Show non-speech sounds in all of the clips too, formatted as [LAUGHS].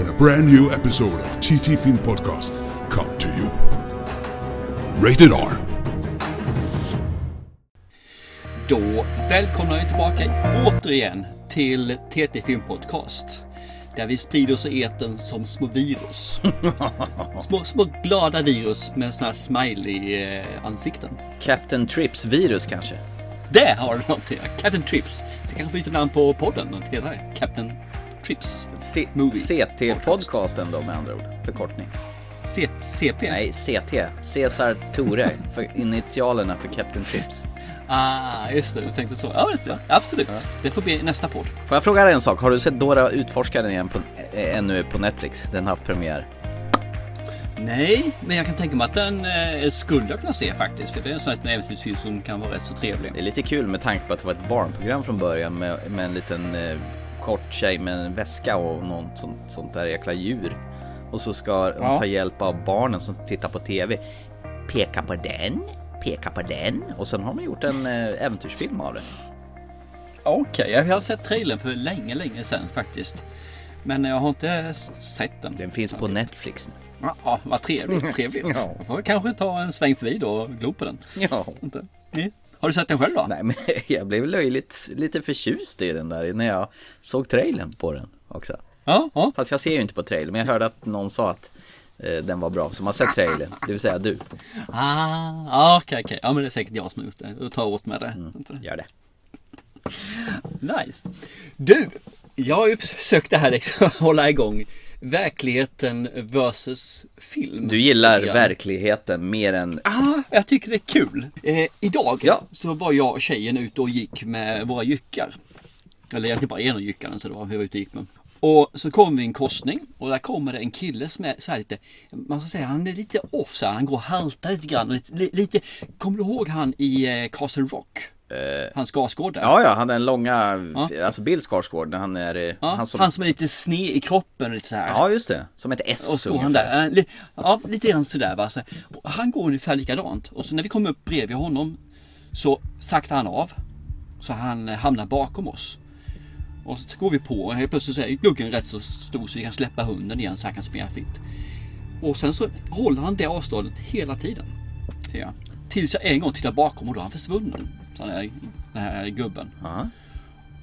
when a brand new episode of TT Film Podcast come to you. Rated R. Då välkomnar vi tillbaka återigen till TT Film Podcast. Där vi sprider oss i eten som små virus. [LAUGHS] små, små glada virus med såna här smiley-ansikten. Captain Trips virus kanske? Där har du någonting! Captain Trips. Så kanske byta namn på podden och heta. Captain Trips. C- Movie. CT-podcasten då med andra ord, förkortning. C- CP? Nej, CT. Cesar Tore, för initialerna för Captain Trips. Ah, just det. Du tänkte så. Ja, vet du. absolut. Det får bli nästa podd. Får jag fråga dig en sak? Har du sett Dora Utforskaren igen på, eh, ännu på Netflix? Den har haft premiär. Nej, men jag kan tänka mig att den eh, skulle jag kunna se faktiskt. För det är en sån här äventyrsfilm som kan vara rätt så trevlig. Det är lite kul med tanke på att det var ett barnprogram från början med, med en liten eh, kort tjej med en väska och något sånt, sånt där jäkla djur. Och så ska hon Ja. ta hjälp av barnen som tittar på TV. Peka på den, peka på den. Och sen har man gjort en eh, äventyrsfilm av det. Okej, jag har sett trailern för länge, länge sedan faktiskt. Men jag har inte sett den. Den finns på Netflix nu. Ja, Ja, vad trevligt. trevligt. [LAUGHS] Ja. Jag får kanske ta en sväng förbi då och glo på den. Ja. Inte? Har du sett den själv då? Nej men [LAUGHS] jag blev löjligt lite förtjust i den där när jag såg trailern på den också. Ja, ja. Fast jag ser ju inte på trailern, men jag hörde att någon sa att eh, den var bra som har sett trailern, det vill säga du. [LAUGHS] Ah, ah, okej, okej. Ja, men det är säkert jag som har gjort det. Och tar åt mig det. Inte? Gör det. Nice. Du, jag har ju försökt det här liksom [LAUGHS] hålla igång verkligheten versus film. Du gillar grann. verkligheten mer än... Ja, jag tycker det är kul. Eh, idag Ja. så var jag och tjejen ute och gick med våra jyckar. Eller egentligen bara en av jyckarna så det var vi var ute och gick med. Och så kom vi en korsning och där kommer det en kille som är så här lite, man ska säga han är lite off så här, han går och haltar lite grann. Och lite, li- lite, kommer du ihåg han i eh, Castle Rock? Hans gasgård där. Ja, ja, han den långa, Ja. alltså Bill Skarsgård, när han är... eh, Ja, han som... Han som är lite sned i kroppen lite så här. Ja, just det. Som ett S Och står han ungefär. där, eh, ja lite grann sådär va. Så, han går ungefär likadant. Och så när vi kommer upp bredvid honom så saktar han av. Så han eh, hamnar bakom oss. Och så går vi på och helt plötsligt så är gluggen rätt så stor så vi kan släppa hunden igen så han kan springa fritt. Och sen så håller han det avståndet hela tiden. Tills jag en gång tittar bakom och då är han försvunnen. Så den här, den här gubben. Ja.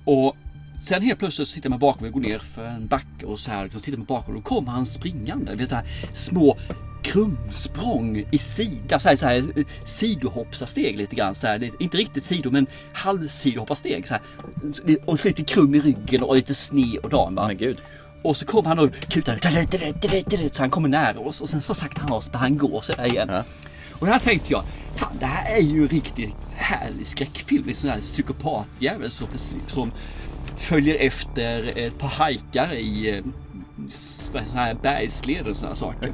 Och sen helt plötsligt så tittar man bakom och går ner för en backe och så här. Så tittar man bakom och då kommer han springande. Är så här små krumsprång i sida, så här, så här sidohoppsasteg lite grann. Så här, inte riktigt sido men halvsidohoppasteg. Så här, och lite krum i ryggen och lite sned och dam. Va? Men gud. Och så kommer han och kutar så han kommer nära oss och sen så saktar han av sig han går så där igen. Ja. Och här tänkte jag, fan det här är ju riktigt härlig skräckfilm. En sån här psykopatjävel som, som följer efter ett par hajkar i eh, såna här bergsled och sådana saker.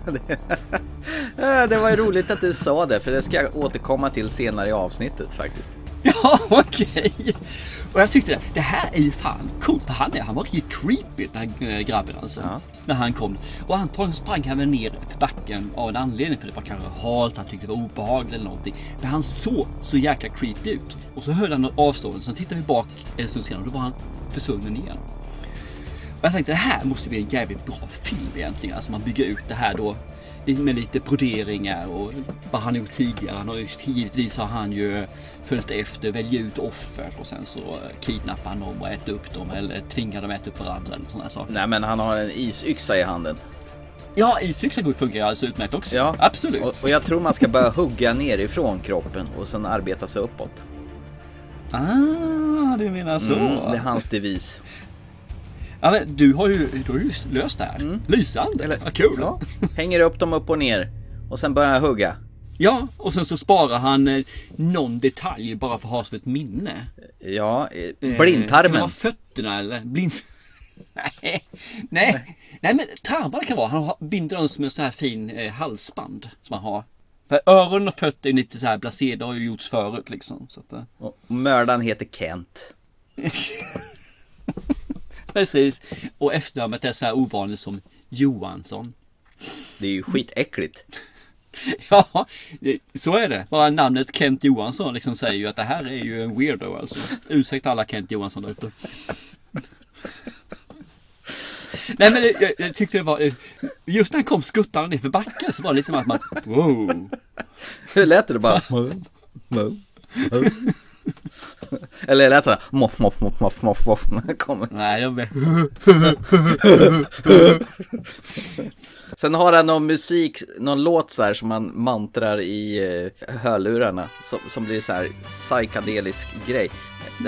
[LAUGHS] Det var ju roligt att du sa det, för det ska jag återkomma till senare i avsnittet faktiskt. [LAUGHS] Ja, okej. Och jag tyckte det, det här är ju fan coolt. För han, är, han var riktigt creepy den här eh, grabben alltså. Ja. När han kom. Och antagligen sprang han väl ner för backen av en anledning. För det var kanske halt, han tyckte det var obehagligt eller någonting. Men han såg så jäkla creepy ut. Och så höll han något avstånd. Sen tittade vi bak en stund senare och då var han försvunnen igen. Och jag tänkte det här måste bli en jävligt bra film egentligen. Alltså man bygger ut det här då med lite broderingar och vad han gjort tidigare. Han har ju, givetvis har han ju följt efter, välja ut offer och sen så eh, kidnappar han dem och äter upp dem eller tvingar dem att äta upp varandra eller sådana saker. Nej, men han har en isyxa i handen. Ja, isyxan funkar ju alldeles utmärkt också. Ja, Absolut. Och, och jag tror man ska börja hugga nerifrån kroppen och sen arbeta sig uppåt. Ah, du menar så. Mm, det är hans devis. Ja, men du har ju, du har ju löst det här. Lysande. Vad kul. Mm. Ja, hänger upp dem upp och ner och sen börjar hugga. Ja, och sen så sparar han eh, någon detalj bara för att ha som ett minne. Ja, eh, Eh, Kan det blindtarmen. vara fötterna eller blind... [LAUGHS] Nej, nej, nej men tramband kan vara. Han binder dem som en sån här fin halsband som han har. För öron och fötter är lite så här blasé, det har ju gjorts förut liksom. Så att, Och mördaren heter Kent. [LAUGHS] precis. Och efternamnet är så här ovanligt som Johansson. Det är ju skitäckligt. [LAUGHS] Ja, så är det. Bara namnet Kent Johansson liksom säger ju att det här är ju en weirdo alltså. Ursäkta alla Kent Johansson där ute. [LAUGHS] Nej men jag, jag tyckte det var, just när han kom skuttande ner för backen så var det lite som att man, wow. Hur lät det bara? [LAUGHS] [LAUGHS] Eller lät såhär moff, moff, moff, moff, moff, moff. när det kommer. Nej, jag vet. [LAUGHS] Sen har han någon musik, någon låt så här som man mantrar i eh, hörlurarna som, som blir så här psykedelisk grej.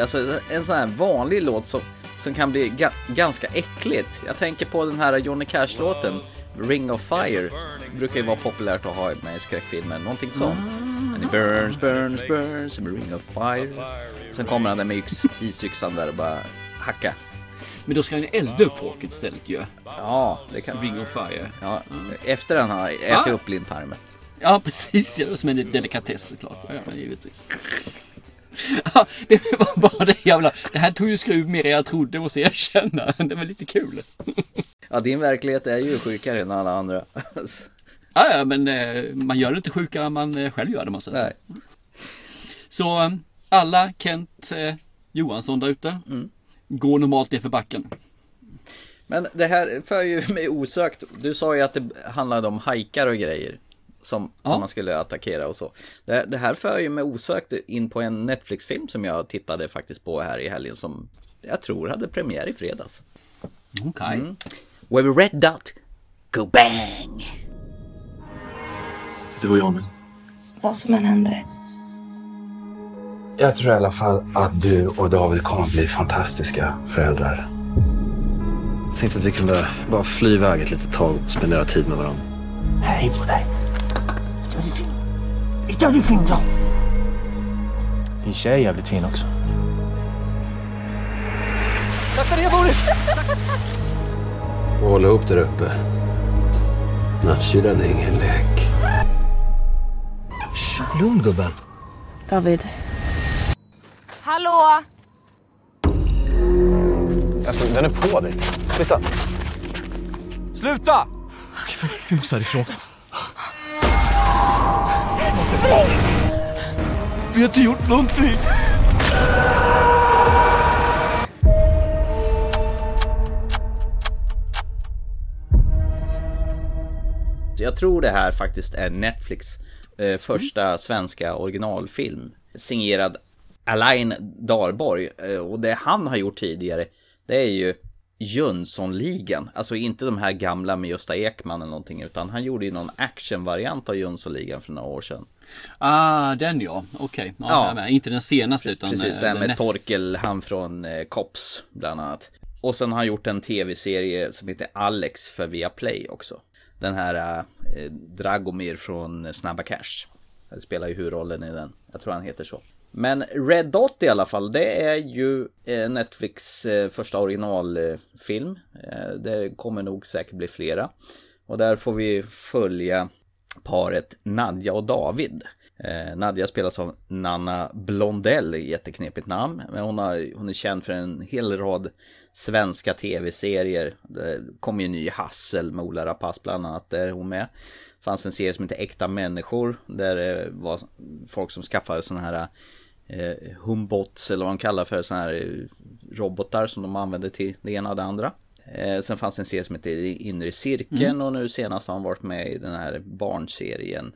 Alltså en sån här vanlig låt som, som kan bli ga, ganska äckligt. Jag tänker på den här Johnny Cash-låten Ring of Fire. brukar ju vara populärt att ha med i skräckfilmer, någonting sånt. And it burns, burns, burns, a ring of fire. Sen kommer han där med yx, isyxan där och bara hacka. Men då ska han elda upp folket istället ju. Ja, det kan Ring of fire. Ja, efter han har ätit Ah. upp blindtarmen. Ja, precis. Ja, som en delikatess såklart. Ja, men givetvis. Ja, det var bara det ha. Det här tog ju skruv mer än jag trodde, måste jag erkänna. Det var lite kul. Ja, din verklighet är ju sjukare än alla andra. Ja, ja, men eh, man gör det inte sjukare än man eh, själv gör det måste jag säga. Nej. Så eh, alla Kent Johansson där ute. Går normalt ner för backen. Men det här för ju [LAUGHS] mig osökt. Du sa ju att det handlade om hajkar och grejer. Som, Ja. som man skulle attackera och så. Det, det här för ju mig osökt in på en Netflix-film som jag tittade faktiskt på här i helgen. Som jag tror hade premiär i fredags. Okej. Where a red dot, go bang! Du och Johnny. Vad som än händer. Jag tror i alla fall att du och David kommer att bli fantastiska föräldrar. Jag tänkte att vi kunde bara fly iväg ett litet tag och spendera tid med varandra. Hej på dig. Din tjej är jävligt fin också. Får hålla upp där uppe. Nattkylan är ingen lek. Lugn gubben. David. Hallå! Älskling, den är på dig. Flytta. Sluta! Vi måste härifrån. Vi har inte gjort någonting. Jag tror det här faktiskt är Netflix eh, första svenska originalfilm. Signerad Alain Darborg. Eh, och det han har gjort tidigare, det är ju Jönssonligan. Alltså inte de här gamla med Gösta Ekman eller någonting, utan han gjorde ju någon actionvariant av Jönssonligan för några år sedan. Ah, den ja. Okej. Ja, Ja. med. Inte den senaste utan Precis, eh, den med näst- Torkel, han från eh, Kops bland annat. Och sen har han gjort en tv-serie som heter Alex för Viaplay också. Den här eh, eh, Dragomir från Snabba Cash. Han spelar ju huvudrollen i den. Jag tror han heter så. Men Red Dot i alla fall, det är ju eh, Netflix eh, första originalfilm. Det kommer nog säkert bli flera. Och där får vi följa paret Nadja och David. Eh, Nadja spelas av Nanna Blondell, jätteknepigt namn. Men hon, har, hon är känd för en hel rad svenska tv-serier. Det kom ju en ny Hassel med Ola Rapace bland annat, där är hon med. Det fanns en serie som heter Äkta människor, där det var folk som skaffade sådana här eh, humbots eller vad de kallar för, sådana här eh, robotar som de använde till det ena och det andra. Eh, sen fanns en serie som heter Inre cirkeln och nu senast har han varit med i den här barnserien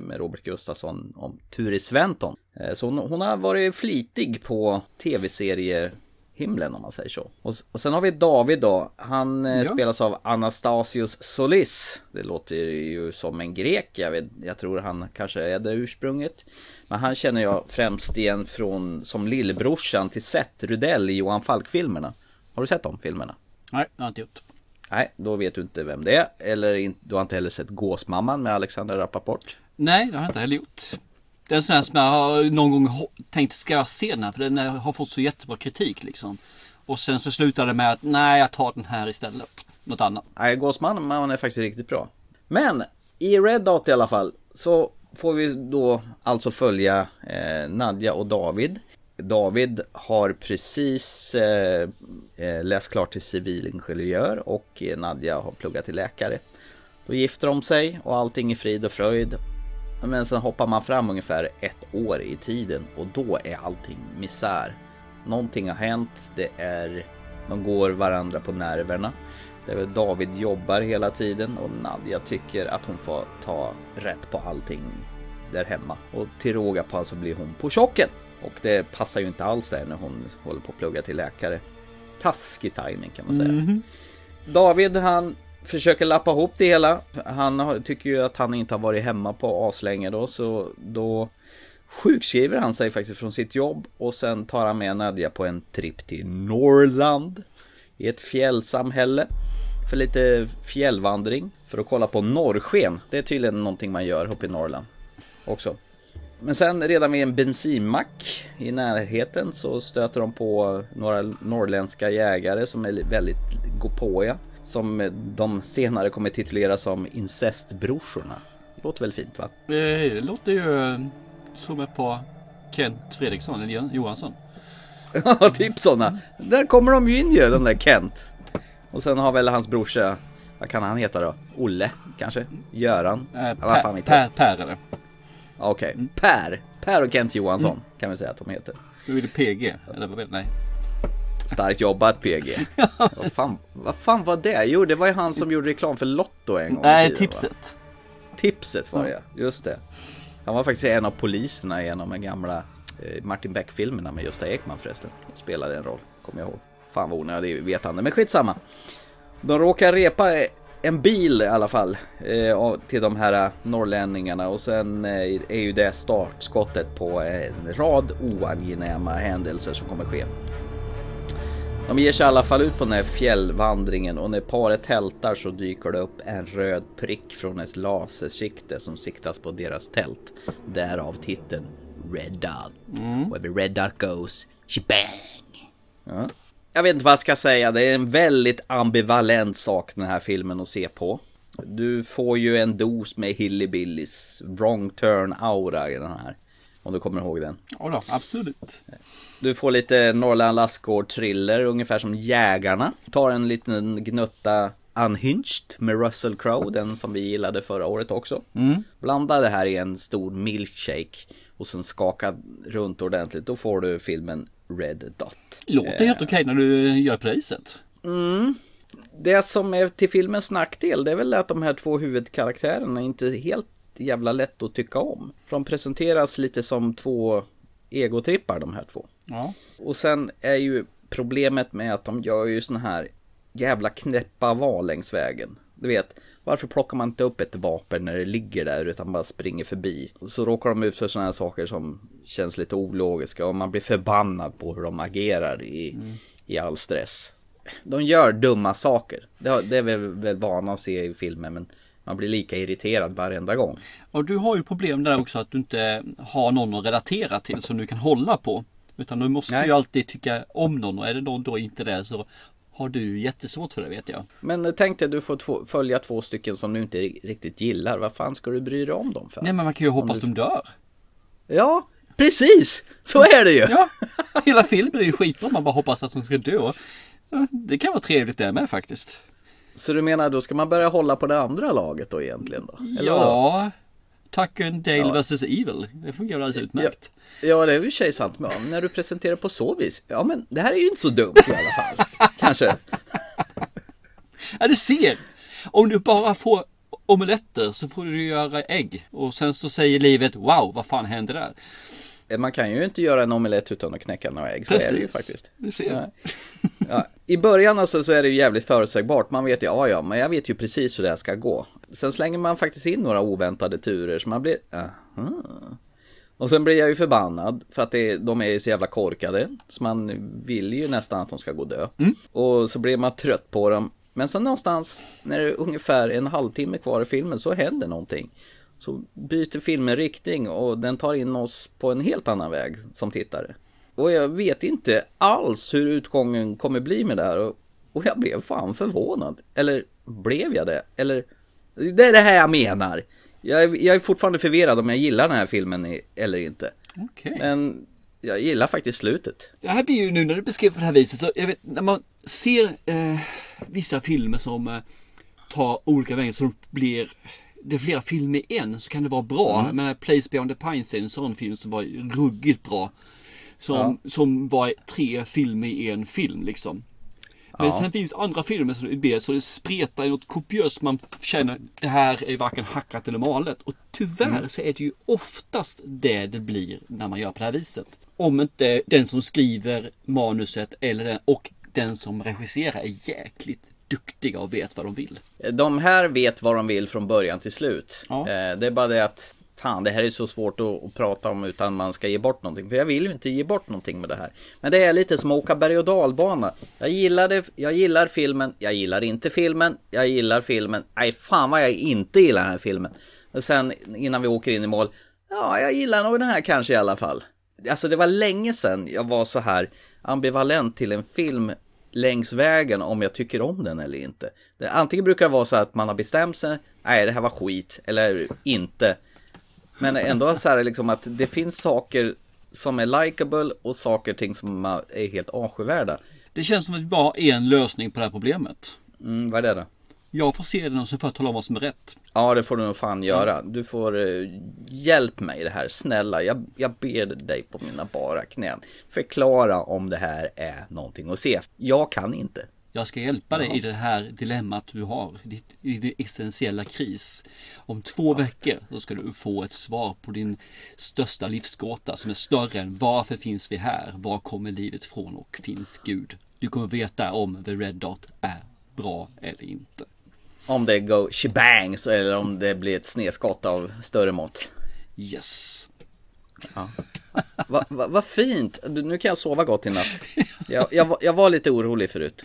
med Robert Gustafsson om Turi Sventon. Eh, så hon, hon har varit flitig på tv-serier himlen om man säger så. Och, och sen har vi David då. Han eh, Ja. spelas av Anastasios Solis. Det låter ju som en grek. Jag, vet, jag tror han kanske är det ursprunget. Men han känner jag främst igen från som lillbrorsan till Seth Rudell i Johan Falk-filmerna. Har du sett de filmerna? Nej, det har jag inte gjort. Nej, då vet du inte vem det är. Eller in, du har inte heller sett Gåsmamman med Alexander Rappaport. Nej, det har jag inte heller gjort. Det är en sån här som jag har någon gång tänkt ska jag se den här för den har fått så jättebra kritik liksom. Och sen så slutar det med att nej, jag tar den här istället. Något annat. Nej, Gåsman man är faktiskt riktigt bra. Men i Red Dot i alla fall så får vi då alltså följa eh, Nadja och David. David har precis eh, eh, läst klart till civilingenjör och Nadja har pluggat till läkare. Då gifter de sig och allting är frid och fröjd. Men sen hoppar man fram ungefär ett år i tiden och då är allting misär. Någonting har hänt, det är... De går varandra på nerverna. David jobbar hela tiden och Nadja tycker att hon får ta rätt på allting där hemma. Och till råga på så blir hon på chocken. Och det passar ju inte alls där när hon håller på att plugga till läkare. Taskig timing kan man säga. David han försöker lappa ihop det hela. Han tycker ju att han inte har varit hemma på aslänge då så då sjukskriver han sig faktiskt från sitt jobb och sen tar han med Nadja på en tripp till Norrland i ett fjällsamhälle för lite fjällvandring för att kolla på norrsken. Det är tydligen någonting man gör uppe i Norrland också. Men sen redan vid en bensinmack i närheten så stöter de på några norrländska jägare som är väldigt gåpåiga. Som de senare kommer titulera som incestbrorsorna. Låter väl fint va? Eh, Det låter ju eh, som ett par Kent Fredriksson eller Johansson. [LAUGHS] Ja, typ sådana. Där kommer de ju in ju, den där Kent. Och sen har väl hans brorsa, vad kan han heta då? Olle kanske? Göran? Fan per, per, per är det. Okej, Per. Per och Kent Johansson kan vi säga att de heter. Nu är det PG. Eller vad? Nej. Starkt jobbat PG. [LAUGHS] vad, fan, vad fan var det? Jo, det var ju han som gjorde reklam för Lotto en gång Nej, tiden, va? tipset. Tipset var det ja, just det. Han var faktiskt en av poliserna i en av de gamla eh, Martin Beck-filmerna med Gösta Ekman förresten. Han spelade en roll, kommer jag ihåg. Fan vad onödig vetande, men skitsamma. De råkar repa en bil i alla fall eh, till de här norrlänningarna och sen eh, är ju det startskottet på en rad oangenäma händelser som kommer ske. De ger sig i alla fall ut på den här fjällvandringen och när paret tältar så dyker det upp en röd prick från ett lasersikte som siktas på deras tält. Därav titeln Red Dot. Where the Red Dot goes, shebang! Ja. Jag vet inte vad jag ska säga, det är en väldigt ambivalent sak den här filmen att se på. Du får ju en dos med Hillbillies, wrong turn aura i den här. Om du kommer ihåg den. Ja då, absolut. Du får lite Norrland Lassgård thriller, ungefär som Jägarna. Tar en liten gnutta Unhinged med Russell Crowe, den som vi gillade förra året också. Blanda det här i en stor milkshake och sen skaka runt ordentligt. Då får du filmen Red Dot. Låter helt okej när du gör det viset. Det som är till filmens nackdel, det är väl att de här två huvudkaraktärerna inte är helt jävla lätt att tycka om. De presenteras lite som två egotrippar de här två. Ja. Och sen är ju problemet med att de gör ju såna här jävla knäppa val längs vägen. Du vet, varför plockar man inte upp ett vapen när det ligger där utan bara springer förbi? Så råkar de ut för såna här saker som känns lite ologiska och man blir förbannad på hur de agerar i, i all stress. De gör dumma saker. Det, det är vi väl vana att se i filmer men man blir lika irriterad varenda gång. Och du har ju problem där också att du inte har någon att relatera till som du kan hålla på. Utan du måste Nej. ju alltid tycka om någon och är det någon då inte det så har du jättesvårt för det vet jag. Men tänk dig du får två, följa två stycken som du inte ri- riktigt gillar. Vad fan ska du bry dig om dem för? Nej men man kan ju hoppas de dör. Ja, precis! Så är det ju! Ja, hela filmen är ju skitbra man bara hoppas att de ska dö. Ja, Det kan vara trevligt det med faktiskt. Så du menar då ska man börja hålla på det andra laget då egentligen då? Eller ja, Tucker and Dale vs Evil. Det fungerar alldeles utmärkt. Ja, det är ju tjej sant. Men när du presenterar på så vis. Ja, men det här är ju inte så dumt i alla fall. Kanske. Ja, du ser! Om du bara får omeletter så får du göra ägg. Och sen så säger livet wow, vad fan hände där? Man kan ju inte göra en omelett utan att knäcka några ägg. Så är det ju faktiskt. Du ser. Ja. Ja. I början alltså så är det ju jävligt förutsägbart. Man vet ju, ja ja, men jag vet ju precis hur det här ska gå. Sen slänger man faktiskt in några oväntade turer så man blir, aha. Och sen blir jag ju förbannad för att det, de är ju så jävla korkade. Så man vill ju nästan att de ska gå dö. Och så blir man trött på dem. Men så någonstans när det är ungefär en halvtimme kvar i filmen så händer någonting. Så byter filmen riktning och den tar in oss på en helt annan väg som tittare. Och jag vet inte alls hur utgången kommer bli med det här. Och, och jag blev fan förvånad. Eller blev jag det? Eller det är det här jag menar. Jag, är- jag är fortfarande förvirrad om jag gillar den här filmen i- eller inte. Okej. Men jag gillar faktiskt slutet. Det här blir ju nu när du beskriver på det här viset så jag vet, när man ser eh, vissa filmer som eh, tar olika vägar så blir det är flera filmer i en så kan det vara bra. Mm. Men Place Beyond the Pines är en sån film som var ruggigt bra. Som, som var tre filmer i en film liksom. Men Ja. sen finns andra filmer som blir så det spretar i något kopiöst. Man känner det här är varken hackat eller malet. Och tyvärr Mm. så är det ju oftast det det blir när man gör på det här viset. Om inte den som skriver manuset eller den, och den som regisserar är jäkligt duktiga och vet vad de vill. De här vet vad de vill från början till slut. Ja. Eh, Det är bara det att Fan, det här är så svårt att, att prata om utan man ska ge bort någonting. För jag vill ju inte ge bort någonting med det här. Men det är lite som att åka berg och dalbana. Jag gillar, det, jag gillar filmen, jag gillar inte filmen, jag gillar filmen. Nej, fan vad jag inte gillar den här filmen. Och sen innan vi åker in i mål, ja, jag gillar nog den här kanske i alla fall. Alltså det var länge sedan jag var så här ambivalent till en film längs vägen om jag tycker om den eller inte. Det, antingen brukar det vara så att man har bestämt sig, nej det här var skit, eller inte. Men ändå så här liksom att det finns saker som är likable och saker och ting som är helt avskyvärda. Det känns som att vi bara har en lösning på det här problemet. Mm, vad är det då? Jag får se den och så får jag tala om vad som är rätt. Ja, det får du nog fan göra. Du får eh, hjälp mig i det här, snälla. Jag, jag ber dig på mina bara knän. Förklara om det här är någonting att se. Jag kan inte. Jag ska hjälpa dig i det här dilemmat du har, ditt, i din existentiella kris. Om två veckor så ska du få ett svar på din största livsgåta som är större än varför finns vi här? Var kommer livet från och finns Gud? Du kommer veta om The Red Dot är bra eller inte. Om det går shebangs eller om det blir ett snedskott av större mått. Yes! Vad va, vad fint! Nu kan jag sova gott i natt. Jag, jag, jag var lite orolig förut.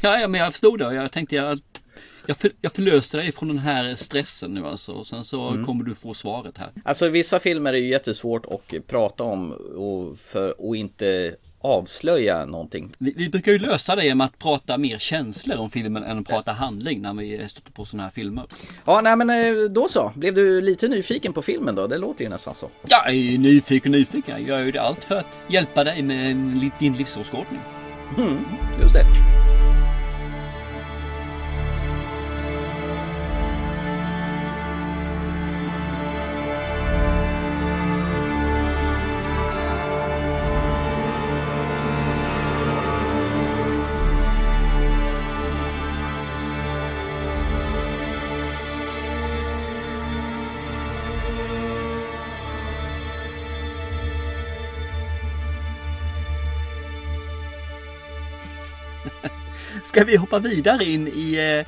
Ja, ja men jag förstod det jag tänkte jag, jag, för, jag förlöste dig från den här stressen nu alltså. Och sen så kommer du få svaret här. Alltså vissa filmer är ju jättesvårt att prata om och, för, och inte avslöja någonting. Vi, vi brukar ju lösa det genom att prata mer känslor om filmen än att prata handling när vi stöter på sådana här filmer. Ja, nej men eh, då så. Blev du lite nyfiken på filmen då? Det låter ju nästan så. Jag är nyfiken nyfiken. Jag gör ju det allt för att hjälpa dig med din livsåskådning. Just det. Ska vi hoppa vidare in i eh,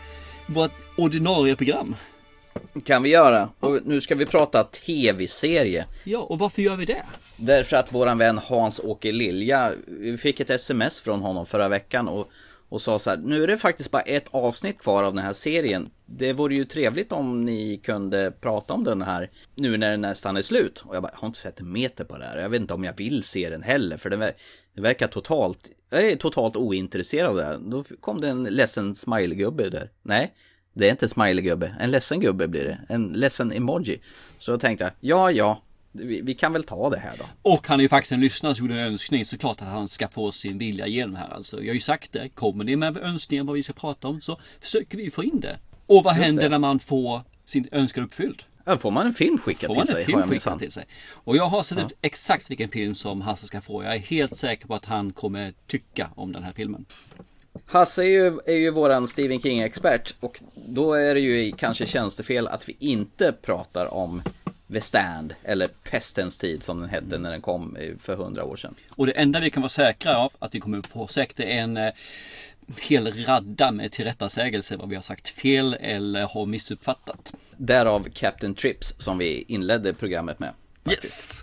vårt ordinarie program? Kan vi göra. Och nu ska vi prata tv-serie. Ja, och varför gör vi det? Därför att våran vän Hans-Åke Lilja, vi fick ett sms från honom förra veckan och, och sa så här, nu är det faktiskt bara ett avsnitt kvar av den här serien. Det vore ju trevligt om ni kunde prata om den här nu när den nästan är slut. Och jag bara, jag har inte sett en meter på det här. Jag vet inte om jag vill se den heller, för den, den verkar totalt, jag är totalt ointresserad av det här. Då kom det en ledsen smilegubbe där. Nej, det är inte en smilegubbe, en ledsen gubbe blir det. En ledsen emoji. Så då tänkte jag, ja, ja, vi, vi kan väl ta det här då. Och han är ju faktiskt en lyssnare som gjorde en önskning så klart att han ska få sin vilja igenom här. Alltså, jag har ju sagt det, kommer ni med önskningar vad vi ska prata om så försöker vi få in det. Och vad händer det. när man får sin önskan uppfylld? Ja, får man en film skickad till sig? film skickad till sig. Och jag har sett ut exakt vilken film som Hasse ska få. Jag är helt säker på att han kommer tycka om den här filmen. Hasse är ju, är ju våran Stephen King-expert och då är det ju kanske tjänstefel att vi inte pratar om The Stand eller Pestens tid som den hette när den kom eh, för hundra år sedan. Och det enda vi kan vara säkra av att vi kommer få säkert är en eh, hel radda med tillrättasägelse vad vi har sagt fel eller har missuppfattat. Därav Captain Trips som vi inledde programmet med. Yes!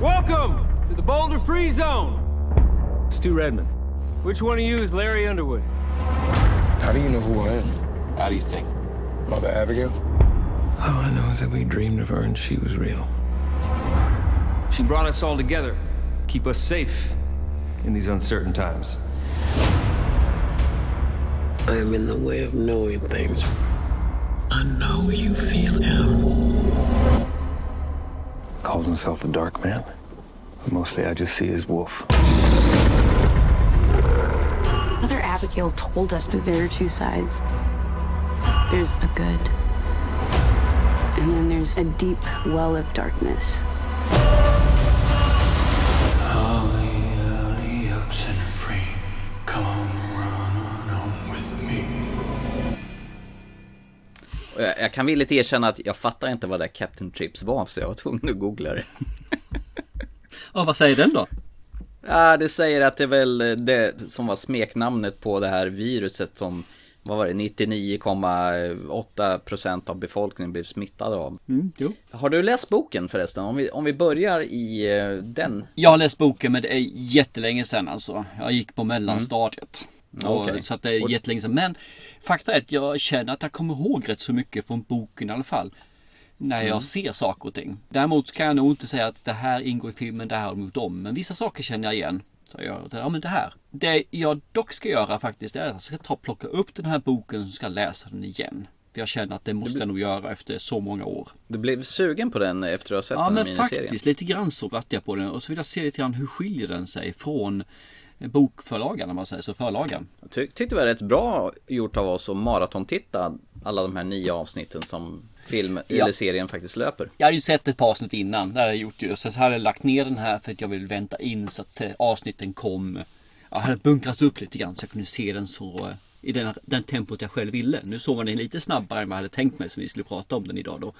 Welcome to the Boulder Free Zone. Stu Redmond. Which one of you is Larry Underwood? How do you know who I am? How do you think? Mother Abigail? All I know is that we dreamed of her and she was real. She brought us all together keep us safe in these uncertain times. I am in the way of knowing things. I know you feel him. Calls himself the Dark Man. But mostly I just see his wolf. Mother Abigail told us that there are two sides. There's the good, and then there's a deep well of darkness. Jag, kan villigt erkänna att jag fattar inte vad det Captain Trips var så jag var tvungen att googla det. Ja, vad säger den då? Ja, det säger att det är väl det som var smeknamnet på det här viruset som vad var det, 99,8% av befolkningen blev smittade av. Mm. Har du läst boken förresten? Om vi, om vi börjar i eh, den. Jag har läst boken men det är jättelänge sedan alltså. Jag gick på mellanstadiet. Och. Så att det är jättelänge sedan. Men fakta är att jag känner att jag kommer ihåg rätt så mycket från boken i alla fall. När jag Mm. ser saker och ting. Däremot kan jag nog inte säga att det här ingår i filmen, det här har de gjort om. Men vissa saker känner jag igen. Så jag, ja men det här. Det jag dock ska göra faktiskt är att jag ska ta och plocka upp den här boken och ska läsa den igen. För jag känner att det måste jag nog göra efter så många år. Du blev sugen på den efter att ha sett Ja den men miniserien? faktiskt, lite grann så vart jag på den. Och så vill jag se lite grann hur skiljer den sig från bokförlagan om man säger så, förlagan. Jag ty- tyckte det var rätt bra gjort av oss att maratontitta alla de här nio avsnitten som film Ja. eller serien faktiskt löper. Jag hade ju sett ett par avsnitt innan, det hade jag gjort ju. Så hade jag lagt ner den här för att jag ville vänta in så att avsnitten kom. Jag hade bunkrat upp lite grann så jag kunde se den så eh, i den, den tempot jag själv ville. Nu såg man den lite snabbare än vad jag hade tänkt mig så vi skulle prata om den idag då.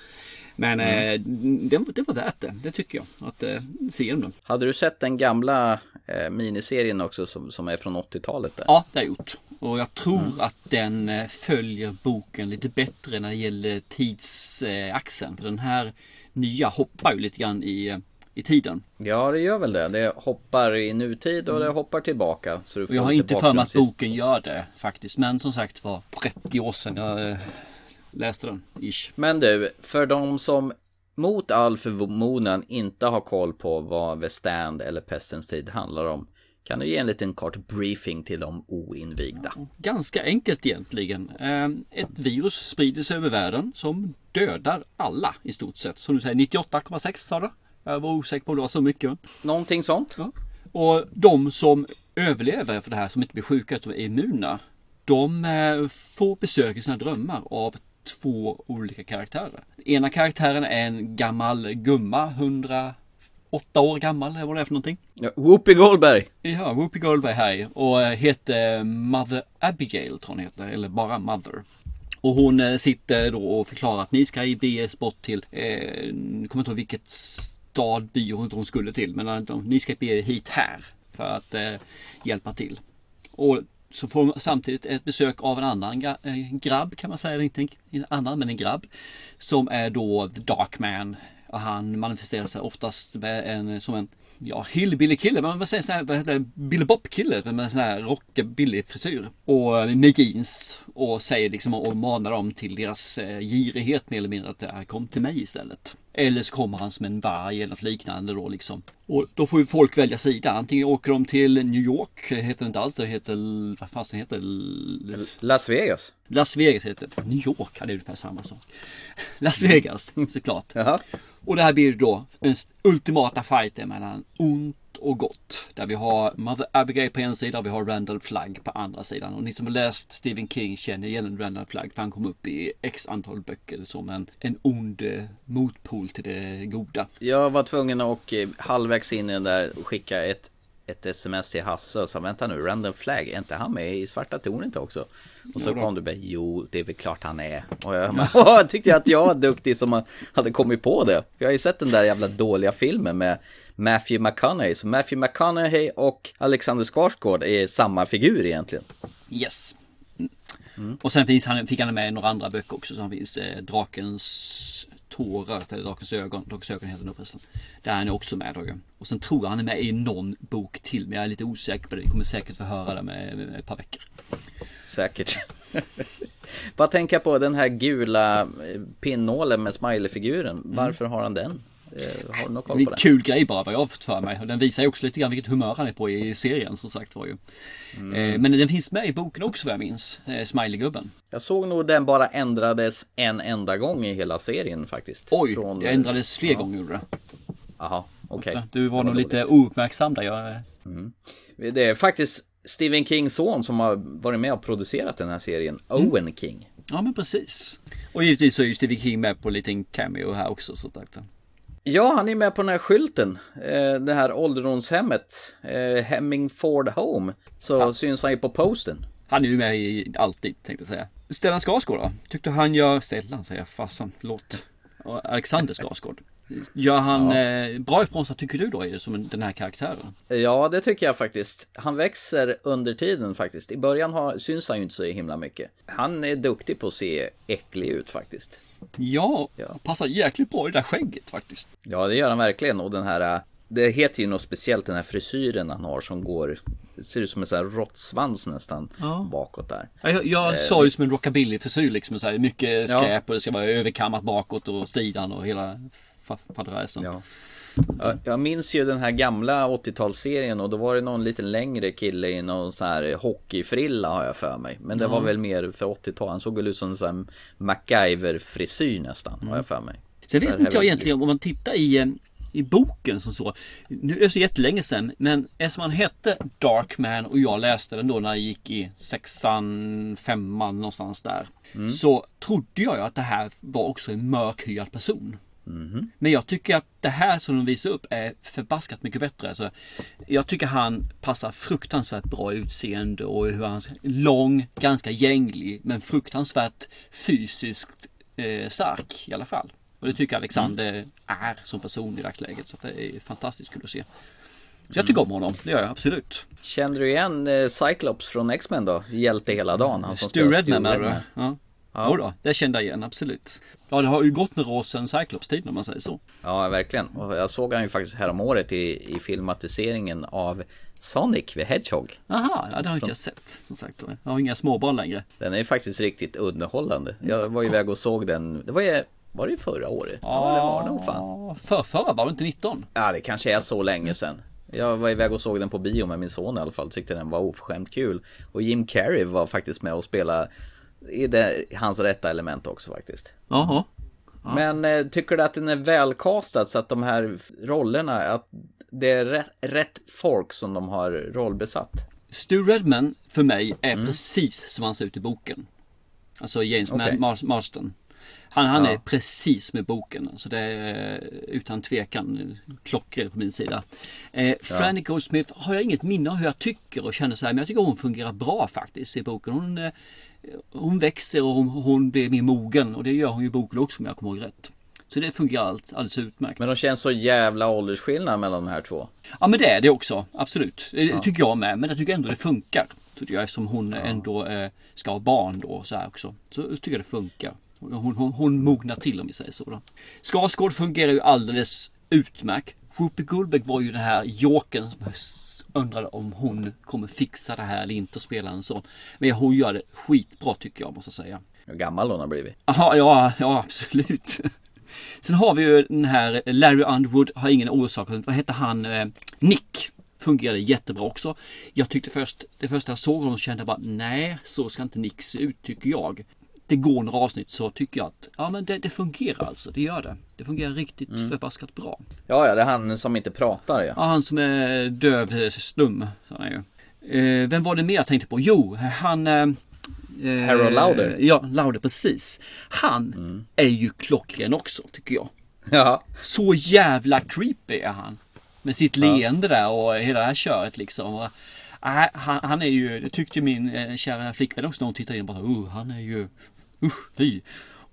Men eh, det, det var värt det, det tycker jag. Att eh, se den. Hade du sett den gamla eh, miniserien också som, som är från 80-talet? Där? Ja, det har jag gjort. Och jag tror att den eh, följer boken lite bättre när det gäller tidsaxeln. För den här nya hoppar ju lite grann i, eh, i tiden. Ja, det gör väl det. Det hoppar i nutid och det hoppar tillbaka. Så du Och får jag har inte för mig att boken gör det faktiskt. Men som sagt var 30 år sedan jag eh, läste den. Ish. Men du, för de som mot all förmodan inte har koll på vad The Stand eller Pestens tid handlar om. Kan du ge en liten kort briefing till de oinvigda? Ganska enkelt egentligen. Eh, Ett virus sprider sig över världen som dödar alla i stort sett. Som du säger 98,6 sa du? Jag var osäker på om det var så mycket. Någonting sånt? Ja. Och de som överlever för det här, som inte blir sjuka utan är immuna. De eh, får besök i sina drömmar av två olika karaktärer. Ena karaktären är en gammal gumma, 108 år gammal eller vad det är för någonting. Ja, Whoopi Goldberg! Ja, Whoopi Goldberg här och eh, heter Mother Abigail tror hon heter, eller bara Mother. Och hon eh, sitter då och förklarar att ni ska beges bort till, eh, kommer inte ihåg vilket stad, by hon hon skulle till, men att ni ska bege hit här för att eh, hjälpa till. Och så får hon samtidigt ett besök av en annan eh, grabb kan man säga, inte en annan men en grabb. Som är då The Dark Man. Och han manifesterar sig oftast med en, som en ja, hillbilly kille, men vad säger sån här, vad heter det, Billy Bob kille med sån här rockabilly frisyr. Och eh, med jeans och säger liksom och manar dem till deras eh, girighet mer eller mindre att äh, kom till mig istället. Eller så kommer han som en varg eller något liknande då liksom. Och då får ju folk välja sida. Antingen åker de till New York, heter det inte alls, det heter, vad fasen heter det? Las Vegas. Las Vegas heter det. New York, ja, det är ungefär samma sak. [LAUGHS] Las Vegas, såklart. Jaha. Och det här blir då den ultimata fighten mellan ont och gott. Där vi har Mother Abigail på en sida och vi har Randall Flagg på andra sidan. Och ni som har läst Stephen King känner igen Randall Flagg för han kom upp i x antal böcker som en, en ond eh, motpol till det goda. Jag var tvungen att eh, halvvägs in i den där skicka ett, ett sms till Hasse och sa vänta nu, Random Flag, är inte han med i Svarta Tornet också? Och så kom du bara, jo det är väl klart han är. Och jag, [LAUGHS] jag tyckte att jag var duktig som hade kommit på det. Jag har ju sett den där jävla dåliga filmen med Matthew McConaughey. Så Matthew McConaughey och Alexander Skarsgård är samma figur egentligen. Yes. Mm. Och sen finns han, fick han med i några andra böcker också. Som finns eh, Drakens tårar, eller Drakens ögon. Drakens ögon heter det förresten. Där är han också med. Då. Och sen tror jag han är med i någon bok till. Men jag är lite osäker på det. Vi kommer säkert få höra det med, med ett par veckor. Säkert. [LAUGHS] Bara tänka på den här gula eh, pinnålen med smileyfiguren. Varför har han den? Det, har du någon Det koll är på en det? kul grej bara vad jag har fått för mig. Den visar ju också lite grann vilket humör han är på i serien som sagt var ju. Eh, Men den finns med i boken också vad jag minns. Eh, Smiley-gubben. Jag såg nog den bara ändrades en enda gång i hela serien faktiskt. Oj, Från- det ändrades fler gånger gjorde det. Jaha, okej. Du var Det nog dåligt. lite ouppmärksam där. Jag, Det är faktiskt Stephen Kings son som har varit med och producerat den här serien, Mm. Owen King. ja men precis. Och givetvis så är ju Stevie King med på en liten cameo här också. Så att, Ja, han är med på den här skylten. Eh, det här ålderdomshemmet. Eh, Hemmingford Home. Så syns han ju på posten. Han är ju med i alltid tänkte jag säga. Stellan Skarsgård då? Tyckte han gör... Stellan säger jag, fasen, förlåt. Alexander Skarsgård. Gör han eh, bra ifrån sig tycker du då som en- den här karaktären? Ja, det tycker jag faktiskt. Han växer under tiden faktiskt. I början har, syns han ju inte så himla mycket. Han är duktig på att se äcklig ut faktiskt. Ja, Ja. passar jäkligt bra i det där skägget faktiskt. Ja, det gör han verkligen. Och den här, äh, det heter ju något speciellt, den här frisyren han har som går, det ser ut som en sån här råttsvans nästan Ja. bakåt där. Ja, Jag, jag sa ju som en rockabilly-frisyr liksom. Så här, mycket Ja. skräp och det ska vara överkammat bakåt och sidan och hela fadräsen. Ja. Ja, Jag minns ju den här gamla 80-talsserien och då var det någon lite längre kille i någon sån här hockeyfrilla har jag för mig. Men det var väl mer för 80-tal. Han såg väl ut som en sån MacGyver-frisyr nästan har jag för mig. Sen Så vet inte jag egentligen om man tittar i, eh, i boken som så. Nu är det så jättelänge sedan. Men eftersom han hette Darkman och jag läste den då när jag gick i sexan, femman någonstans där. Så trodde jag ju att det här var också en mörkhyad person. Men jag tycker att det här som de visar upp är förbaskat mycket bättre. Alltså, jag tycker han passar fruktansvärt bra i utseende och hur han är lång, ganska gänglig men fruktansvärt fysiskt eh, stark i alla fall. Och det tycker Alexander är som person i dagsläget. Så det är fantastiskt kul att se. Så jag tycker om honom, det gör jag absolut. Kände du igen eh, Cyclops från X-Men då? Hjälte hela dagen. Han som Stu Redman du? Redman. Ja. Ja. Jo då, det kände jag igen, absolut. Ja, det har ju gått några år sedan Cyclops-tiden om man säger så. Ja, verkligen. Och jag såg han ju faktiskt häromåret i, i filmatiseringen av Sonic the Hedgehog. Aha, ja, det har inte jag sett. Som sagt, jag har inga småbarn längre. Den är ju faktiskt riktigt underhållande. Jag var iväg och såg den, det var ju, var det ju förra året? Ja, det var nog fan. För förra var det inte 19? Ja, det kanske är så länge sedan. Jag var iväg och såg den på bio med min son i alla fall, tyckte den var oförskämt kul. Och Jim Carrey var faktiskt med och spelade i det, hans rätta element också faktiskt. Jaha. Men eh, tycker du att den är välkastad så att de här rollerna, att det är rätt, rätt folk som de har rollbesatt? Stu Redman för mig är precis som han ser ut i boken. Alltså James Okej. Mar- Mar- Marston. Han, han Ja. är precis med boken. Så det är eh, utan tvekan klockren på min sida. Eh, Franny Goldsmith har jag inget minne av hur jag tycker och känner så här. Men jag tycker hon fungerar bra faktiskt i boken. Hon, eh, hon växer och hon, hon blir mer mogen. Och det gör hon ju i boken också om jag kommer ihåg rätt. Så det fungerar allt, alldeles utmärkt. Men de känns så jävla åldersskillnad mellan de här två. Ja men det är det också, absolut. Det tycker jag med. Men jag tycker ändå det funkar. Tycker jag, eftersom hon ändå eh, ska ha barn då så här också. Så tycker jag det funkar. Hon, hon, hon mognar till om vi säger så. Då. Skarsgård fungerar ju alldeles utmärkt. Whoopi Goldberg var ju den här jokern undrade om hon kommer fixa det här eller inte och spela en sån. Men hon gör det skitbra tycker jag måste jag säga. Hur gammal hon har blivit. Aha, ja, ja absolut. Sen har vi ju den här Larry Underwood, har ingen orsak. Vad hette han? Eh, Nick. Fungerade jättebra också. Jag tyckte först, det första jag såg honom kände jag bara nej, så ska inte Nick se ut tycker jag. Det går några avsnitt så tycker jag att ja men det, det fungerar alltså, det gör det. Det fungerar riktigt förbaskat bra. Ja, ja, det är han som inte pratar ja. Ja, han som är döv stum. så han är ju. Eh, vem var det mer jag tänkte på? Jo, han... Eh, eh, Harold Lauder. Ja, Lauder precis. Han är ju klockren också tycker jag. Ja, Så jävla creepy är han. Med sitt leende där och hela det här köret liksom. Äh, han, han är ju, det tyckte min eh, kära flickvän också när hon tittade in. Bara, uh, han är ju, usch fy.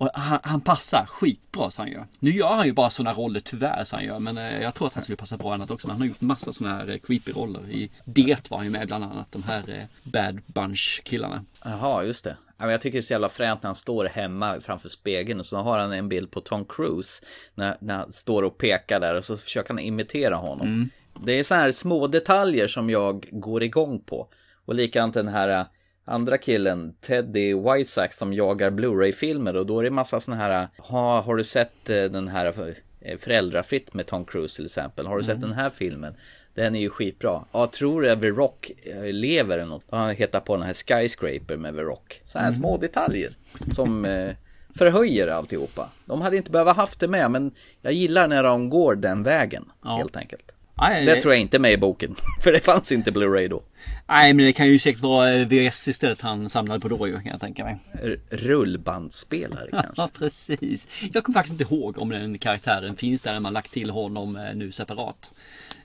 Och han, han passar skitbra så han gör. Nu gör han ju bara sådana roller tyvärr så han gör. Men eh, jag tror att han skulle passa bra annat också. Men han har gjort massa sådana här eh, creepy roller. I Det var han ju med bland annat. De här eh, Bad Bunch killarna. Jaha, just det. Jag tycker det är så jävla fränt när han står hemma framför spegeln och så har han en bild på Tom Cruise när, när han står och pekar där och så försöker han imitera honom. Det är så här små detaljer som jag går igång på. Och likadant den här äh, andra killen, Teddy Wiseack som jagar Blu-ray-filmer och då är det massa såna här, ha, har du sett äh, den här eh, Föräldrafritt med Tom Cruise till exempel. Har du sett Mm. den här filmen? Den är ju skitbra. Ja, tror du The Rock eh, lever eller något? Han hittar på den här Skyscraper med The Rock. Så här Mm. små detaljer som eh, förhöjer alltihopa. De hade inte behövt haft det med, men jag gillar när de går den vägen. Helt enkelt. Nej, det tror jag inte är med i boken. [LAUGHS] För det fanns inte Blu-ray då. Nej, men det kan ju säkert vara eh, VS istället han samlade på då ju, kan jag tänka mig. R- rullbandspelare kanske. Ja, [LAUGHS] precis. Jag kommer faktiskt inte ihåg om den karaktären finns där, man lagt till honom eh, nu separat.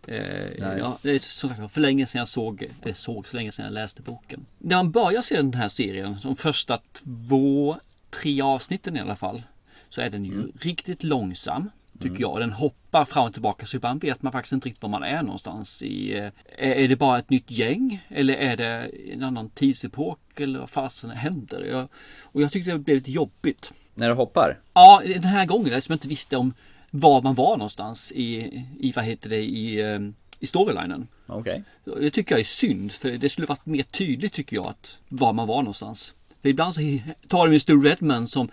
Eh, ja, det är som sagt för länge sedan jag såg, eller såg så länge sedan jag läste boken. När man börjar se den här serien, de första två, tre avsnitten i alla fall, så är den ju riktigt långsam. Tycker jag. Den hoppar fram och tillbaka så ibland vet man faktiskt inte riktigt var man är någonstans. I, eh, är, det bara ett nytt gäng? Eller är det en annan tidsepok? Eller vad fasen händer? Jag, och jag tyckte det blev lite jobbigt. När det hoppar? Ja, den här gången eftersom jag inte visste om var man var någonstans i, i vad heter det, i, eh, i storylinen. Okej. Det tycker jag är synd, för det skulle varit mer tydligt tycker jag att var man var någonstans. För ibland så tar de ju Stu Redman som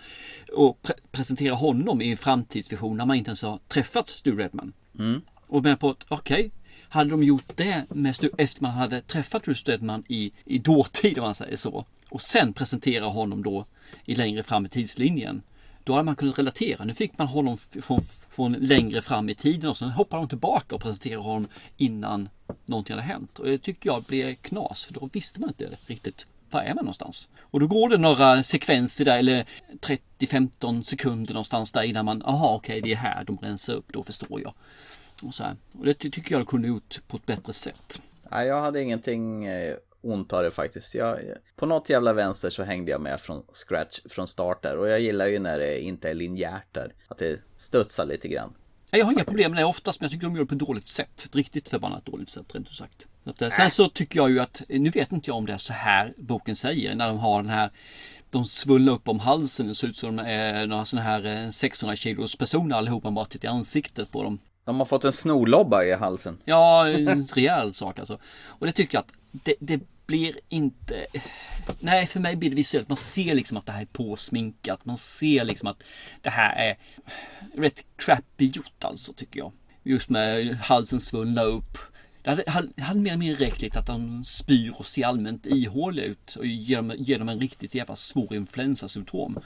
och pre- presenterar honom i en framtidsvision när man inte ens har träffat Stu Redman. Mm. Och menar på att okej, hade de gjort det med Stu, efter man hade träffat Stu Redman i, i dåtid om man säger så. Och sen presentera honom då i längre fram i tidslinjen. Då hade man kunnat relatera. Nu fick man honom från, från längre fram i tiden och sen hoppar de tillbaka och presenterar honom innan någonting hade hänt. Och det tycker jag blir knas för då visste man inte riktigt var är man någonstans? Och då går det några sekvenser där eller 30-15 sekunder någonstans där innan man, aha okej vi är här, de rensar upp, då förstår jag. Och, så här. och det ty- tycker jag de kunde gjort på ett bättre sätt. Nej, jag hade ingenting eh, ont av det faktiskt. Jag, på något jävla vänster så hängde jag med från scratch, från start där. Och jag gillar ju när det inte är linjärt där. Att det studsar lite grann. Jag har inga problem med det oftast, men jag tycker de gör det på ett dåligt sätt. Ett riktigt förbannat dåligt sätt, rent ut sagt. Så att, eh, sen så tycker jag ju att, nu vet inte jag om det är så här boken säger, när de har den här de svullnar upp om halsen, det ser ut som de är några sådana här eh, 600 kilos personer allihopa, bara tittar i ansiktet på dem. De har fått en snorlobba i halsen. Ja, en rejäl sak alltså. Och det tycker jag att det, det blir inte... Nej, för mig blir det visuellt. Man ser liksom att det här är påsminkat. Man ser liksom att det här är rätt crappy gjort alltså, tycker jag. Just med halsen svullna upp. Det hade, hade, hade mer eller mindre räckt lite att de spyr och ser allmänt ihåliga ut och ger dem, ger dem en riktigt jävla svår influensasymptom.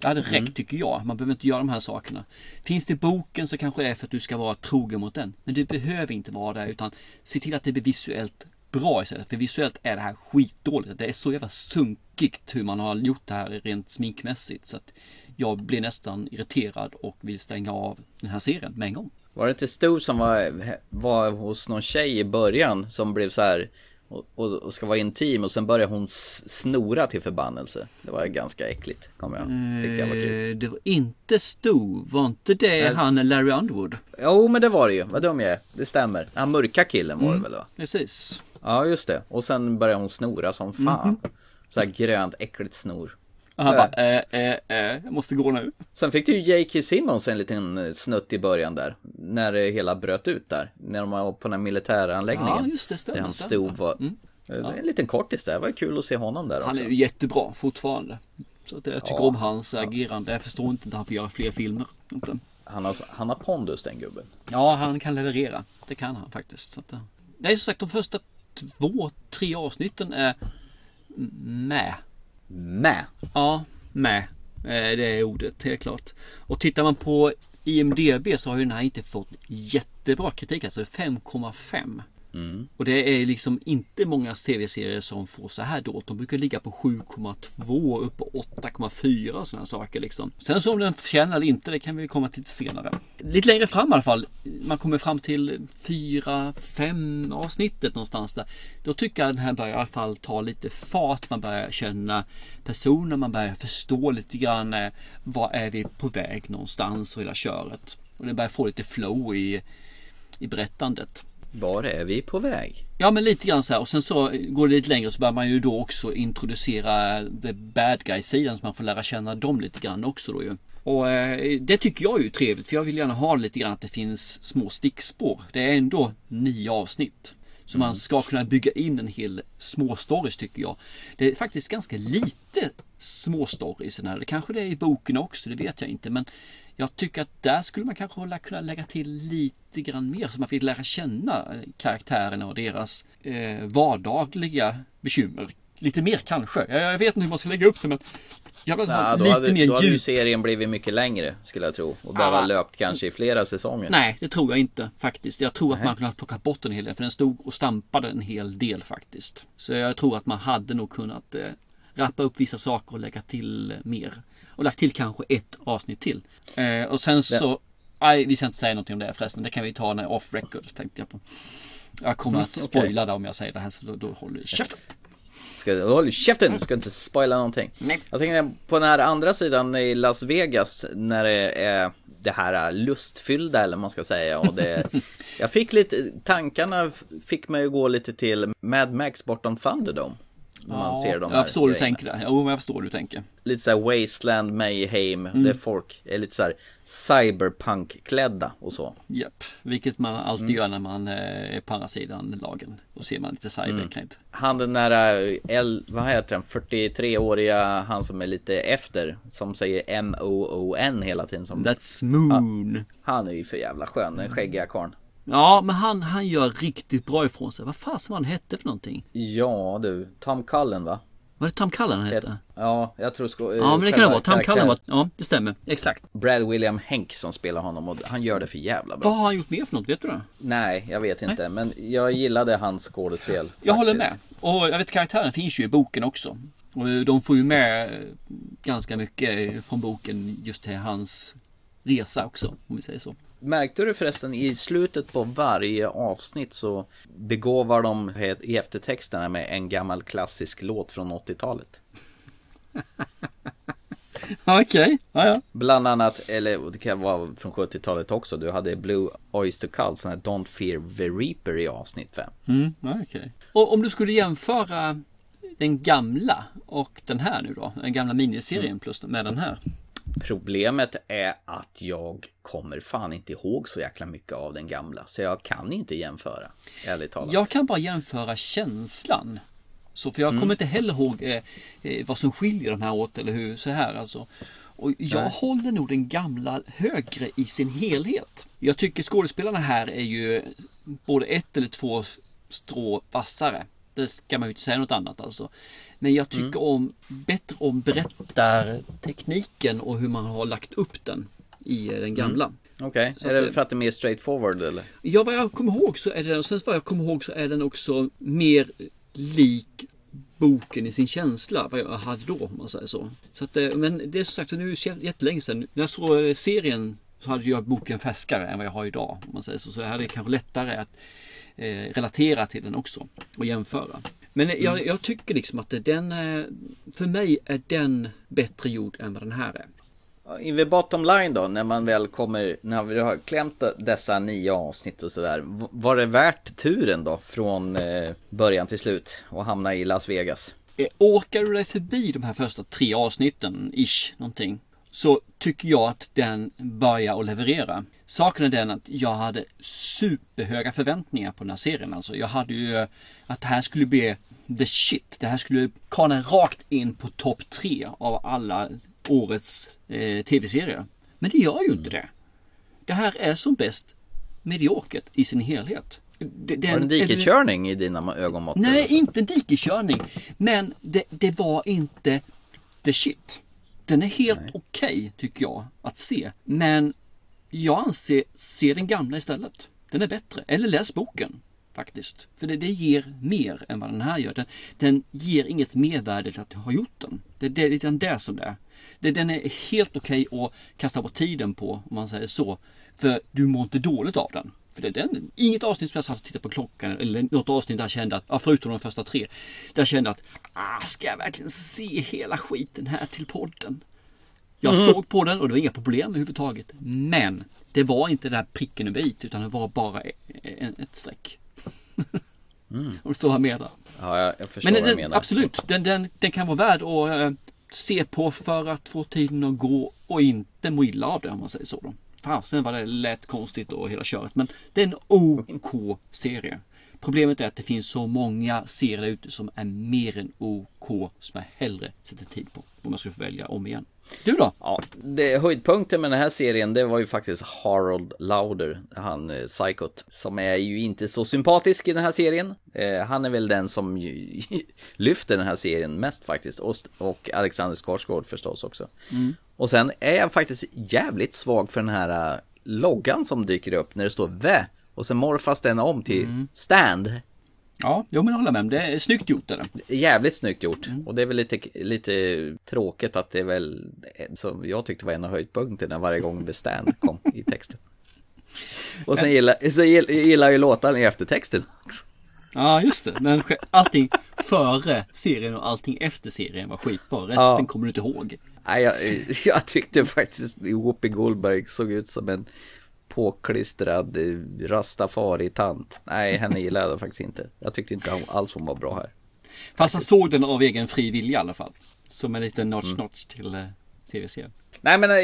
Det hade räckt tycker jag. Man behöver inte göra de här sakerna. Finns det i boken så kanske det är för att du ska vara trogen mot den. Men du behöver inte vara det utan se till att det blir visuellt bra istället. För visuellt är det här skitdåligt. Det är så jävla sunkigt hur man har gjort det här rent sminkmässigt. Så att jag blir nästan irriterad och vill stänga av den här serien med en gång. Var det inte Stu som var, var hos någon tjej i början som blev så här och, och, och ska vara intim och sen börjar hon snora till förbannelse. Det var ganska äckligt, kommer jag tyckte jag var kul. Eh, Det var inte Stu. Var inte det Nej. han Larry Underwood? Jo, men det var det ju. Vad dum jag är. Det stämmer. Han mörka killen var det Mm. väl va? Precis. Ja, just det. Och sen börjar hon snora som fan. Mhm. Så här grönt, äckligt snor. Och han bara, eh, eh, eh, jag måste gå nu. Sen fick du ju J.K. Simmons en liten eh, snutt i början där. När det hela bröt ut där. När de var på den här militäranläggningen. Ja, just det, stämmer, Där han stod var... Mm. Det är En liten kortis där. Det var kul att se honom där Han också. är ju jättebra fortfarande. Så att jag tycker Ja. om hans agerande. Jag förstår inte att han får göra fler filmer. Inte. Han har, han har pondus den gubben. Ja, han kan leverera. Det kan han faktiskt. Så att, eh, nej, som sagt, de första två, tre avsnitten är med. Med? Ja, med. Eh, det är ordet, helt klart. Och tittar man på IMDB så har ju den här inte fått jättebra kritik. Alltså 5,5. Mm. Och det är liksom inte många tv-serier som får så här dåligt. De brukar ligga på 7,2 upp på 8,4 och sådana saker liksom. Sen så om den förtjänar eller inte, det kan vi komma till lite senare. Lite längre fram i alla fall. Man kommer fram till 4-5 avsnittet någonstans där. Då tycker jag den här börjar i alla fall ta lite fart. Man börjar känna personer, man börjar förstå lite grann Vad var är vi på väg någonstans och hela köret. Och det börjar få lite flow i, i berättandet. Var är vi på väg? Ja men lite grann så här och sen så går det lite längre så börjar man ju då också introducera the bad guy sidan så man får lära känna dem lite grann också då ju. Och eh, det tycker jag är ju trevligt för jag vill gärna ha lite grann att det finns små stickspår. Det är ändå nio avsnitt. Så man ska kunna bygga in en hel små stories tycker jag. Det är faktiskt ganska lite små stories i den här. Det kanske det är i boken också, det vet jag inte. Men jag tycker att där skulle man kanske kunna lägga till lite grann mer så man fick lära känna eh, karaktärerna och deras eh, vardagliga bekymmer. Lite mer kanske. Jag, vet inte hur man ska lägga upp det men jag vill ha lite hade, mer då hade ju serien blivit mycket längre skulle jag tro. Och behöva Ah. löpt kanske i flera säsonger. Nej, det tror jag inte faktiskt. Jag tror att man kunde ha plockat bort en hel del. För den stod och stampade en hel del faktiskt. Så jag tror att man hade nog kunnat eh, rappa upp vissa saker och lägga till eh, mer. Och lagt till kanske ett avsnitt till. Eh, och sen så... Nej, vi ska inte säga någonting om det förresten. Det kan vi ta när off record tänkte jag på. Jag kommer att Mm, spoila det om jag säger det här så då, då håller vi käften. Ska, håll käften, du ska inte spoila någonting. Nej. Jag tänkte på den här andra sidan i Las Vegas när det är det här lustfyllda eller vad man ska säga. Och det, [LAUGHS] jag fick lite, tankarna fick mig att gå lite till Mad Max bortom Thunderdome. När man ser de här jag förstår hur du tänker där. Jo, jag förstår hur du tänker. Lite såhär Wasteland, Mayhem, Mm. där folk är lite såhär cyberpunk-klädda och så. Japp, vilket man alltid Mm. gör när man eh, är på andra sidan lagen. Då ser man lite cyberklädd. Han den där, eh, L, vad heter han, 43-åriga, han som är lite efter, som säger M-O-O-N hela tiden. Som, That's Moon. han är ju för jävla skön, den skäggiga karln. Ja, men han, han gör riktigt bra ifrån sig. Vad fasen var han hette för någonting? Ja du, Tom Cullen va? Var det Tom Cullen han hette? Ja, jag tror sko- Ja, men det kan det vara. Tom Cullen var... Ja, det stämmer. Exakt. Brad William Henk som spelar honom och han gör det för jävla bra. Vad har han gjort mer för något? Vet du det? Nej, jag vet inte, men jag gillade hans skådespel. Jag håller med. Och jag vet karaktären finns ju i boken också. Och de får ju med eh, ganska mycket från boken just till hans resa också, om vi säger så. Märkte du förresten i slutet på varje avsnitt så begåvar de i eftertexterna med en gammal klassisk låt från 80-talet. [LAUGHS] Okej, ja ja. Bland annat, eller det kan vara från 70-talet också, du hade Blue Oyster Cult, sån här Don't Fear the Reaper i avsnitt 5. Mm, okej. Och om du skulle jämföra den gamla och den här nu då? Den gamla miniserien plus med den här. Problemet är att jag kommer fan inte ihåg så jäkla mycket av den gamla, så jag kan inte jämföra, ärligt talat. Jag kan bara jämföra känslan. Så för jag Mm. kommer inte heller ihåg eh, eh, vad som skiljer de här åt eller hur så här alltså. Och jag Nej. håller nog den gamla högre i sin helhet. Jag tycker skådespelarna här är ju både ett eller två strå vassare. Det ska man ju inte säga något annat alltså. Men jag tycker Mm. om bättre om berättartekniken och hur man har lagt upp den i eh, den gamla. Okej, Så är det det- för att det är mer straightforward eller? Ja, vad jag kommer ihåg så är den, och sen vad jag kommer ihåg så är den också mer lik boken i sin känsla, vad jag hade då om man säger så. så att, eh, men det är som sagt, nu är det jättelänge sedan. När jag såg eh, serien så hade jag boken färskare än vad jag har idag. Om man säger så. så jag hade kanske lättare att eh, relatera till den också och jämföra. Men jag, jag tycker liksom att den, eh, för mig är den bättre gjord än vad den här är. In the bottom line då, när man väl kommer, när vi har klämt dessa nio avsnitt och sådär. Var det värt turen då från eh, början till slut och hamna i Las Vegas? Eh, Orkar du dig förbi de här första tre avsnitten, ish, någonting, så tycker jag att den börjar att leverera. Saken är den att jag hade superhöga förväntningar på den här serien. Alltså, jag hade ju eh, att det här skulle bli the shit. Det här skulle kana rakt in på topp tre av alla årets eh, tv-serier. Men det gör ju inte det. Det här är som bäst mediokert i sin helhet. Den- Var det en dikeskörning i dina ögonmått? Nej, inte en dikeskörning. Men det, det var inte the shit. Den är helt okej tycker jag att se. Men jag anser, se den gamla istället. Den är bättre. Eller läs boken faktiskt. För det, det ger mer än vad den här gör. Den, den ger inget mervärde till att ha gjort den. Det, det är lite det som det är. Det, den är helt okej att kasta bort tiden på om man säger så. För du mår inte dåligt av den. För det är den, inget avsnitt som jag satt och tittade på klockan eller något avsnitt där jag kände att, ja, förutom de första tre, där jag kände att, ah, ska jag verkligen se hela skiten här till podden? Jag Mhm. såg på den och det var inga problem överhuvudtaget. Men det var inte den här pricken över i utan det var bara en, ett streck. Mm. [LAUGHS] Om du står här med där. Ja, jag, jag förstår Men vad du den, menar. absolut, den, den, den kan vara värd att eh, se på för att få tiden att gå och inte må illa av det om man säger så. Då. Fasen vad det lät konstigt och hela köret. Men det är en OK-serie. Problemet är att det finns så många serier där ute som är mer än OK som jag hellre sätter tid på. Om jag skulle få välja om igen. Du då? Ja, det, höjdpunkten med den här serien det var ju faktiskt Harold Lauder, han eh, psykot, som är ju inte så sympatisk i den här serien. Eh, han är väl den som ju, [LAUGHS] lyfter den här serien mest faktiskt, och, och Alexander Skarsgård förstås också. Mm. Och sen är jag faktiskt jävligt svag för den här uh, loggan som dyker upp när det står VÄ och sen morfas den om till Mm. stand. Ja, jo men jag håller med. Det är snyggt gjort är det. Jävligt snyggt gjort. Och det är väl lite, lite tråkigt att det är väl, som jag tyckte var en av höjdpunkterna varje gång The Stand kom i texten. Och sen gillar, så gillar, gillar ju låtarna i eftertexten också. Ja, just det. Men allting före serien och allting efter serien var skitbra. Resten Ja. kommer du inte ihåg. Nej, jag, jag tyckte faktiskt Whoopi Goldberg såg ut som en påklistrad rastafari-tant. Nej, henne gillade jag faktiskt inte. Jag tyckte inte alls hon var bra här. Fast han såg den av egen fri vilja i alla fall. Som en liten notch-notch till eh, tv-serien. Nej men eh,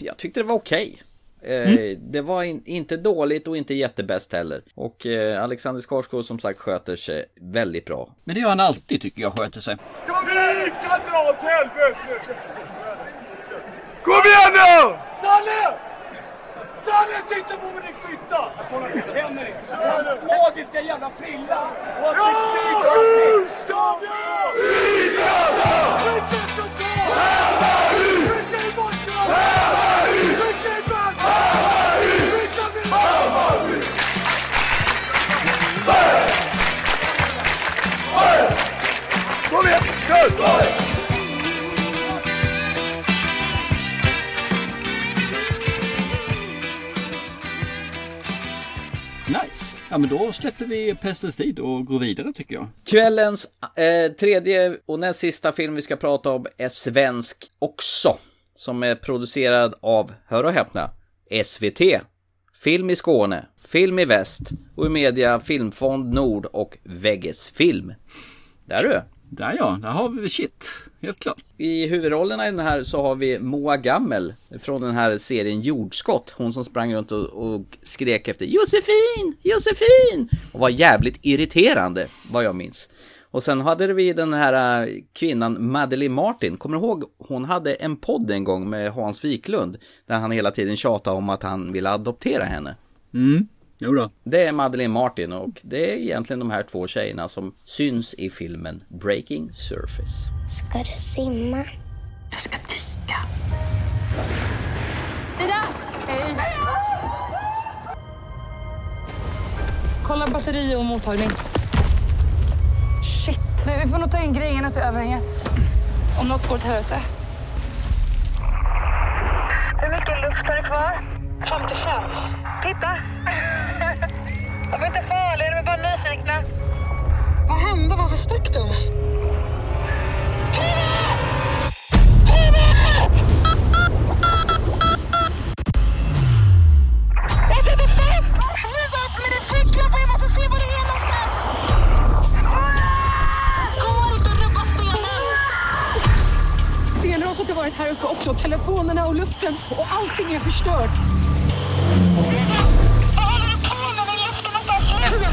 jag tyckte det var okej. Eh, Det var in, inte dåligt och inte jättebäst heller. Och eh, Alexander Skarsgård som sagt sköter sig väldigt bra. Men det gör han alltid tycker jag sköter sig. Kom igen, kan dra åt helvete! Kom igen nu! Sanne! Sanne, titta på min fitta! Jag kollar på Kennedy. Hans magiska jävla frilla. Och hans ja, hur ska vi? Vi ska ta! Vilken ska ta? Vilken är borta? Vilken är bad? Vilka vill ha? Kom igen, kör! Ja men då släpper vi Pestens tid och går vidare tycker jag. Kvällens eh, tredje och näst sista film vi ska prata om är svensk också. Som är producerad av, hör och häpna, SVT. Film i Skåne, Film i Väst och i media Filmfond Nord och Vegas Film. Där du! Där ja, där har vi shit. Helt klart. I huvudrollerna i den här så har vi Moa Gammel från den här serien Jordskott. Hon som sprang runt och, och skrek efter Josefin, Josefin! Och var jävligt irriterande, vad jag minns. Och sen hade vi den här äh, kvinnan Madeleine Martin. Kommer du ihåg? Hon hade en podd en gång med Hans Wiklund. Där han hela tiden tjatade om att han ville adoptera henne. Mm, jo då. Det är Madeleine Martin och det är egentligen de här två tjejerna som syns i filmen Breaking Surface. Ska du simma? Jag ska dyka. Ida! Hej! Kolla batteri och mottagning. Shit. Du, vi får nog ta in grejerna till överhänget. Om något går åt helvete. Hur mycket luft har du kvar? 55. Titta! De är inte farliga, de är bara nyfikna. Vad hände? Varför stack de? Jag sitter fast! Visa upp med din ficklampa, jag måste se var du är någonstans! Har varit här uppe också. Telefonerna och luften och allting är förstört. Vad håller du på med?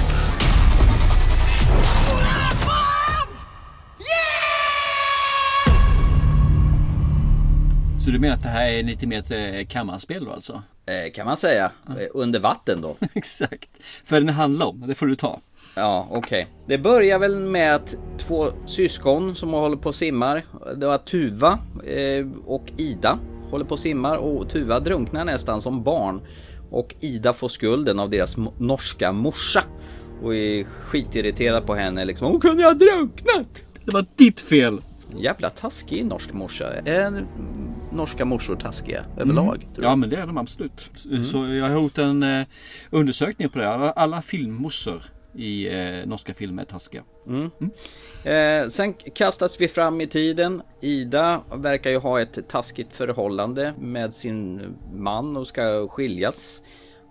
Så du menar att det här är lite mer ett eh, kammarspel då alltså? Eh, kan man säga. Eh, Under vatten då. [LAUGHS] Exakt. För den handlar om, det får du ta. Ja, okej. Det börjar väl med att två syskon som håller på och simmar. Det var Tuva eh, och Ida håller på och simmar och Tuva drunknar nästan som barn. Och Ida får skulden av deras norska morsa. Och är skitirriterad på henne liksom. Hon kunde ha drunknat! Det var ditt fel! Jävla taskig norsk morsa. Är norska morsor taskiga överlag? Mm. Ja men det är de absolut. Så jag har gjort en eh, undersökning på det. Alla, alla filmmorsor i eh, norska filmer taskiga. Mm. Eh, sen kastas vi fram i tiden. Ida verkar ju ha ett taskigt förhållande med sin man och ska skiljas.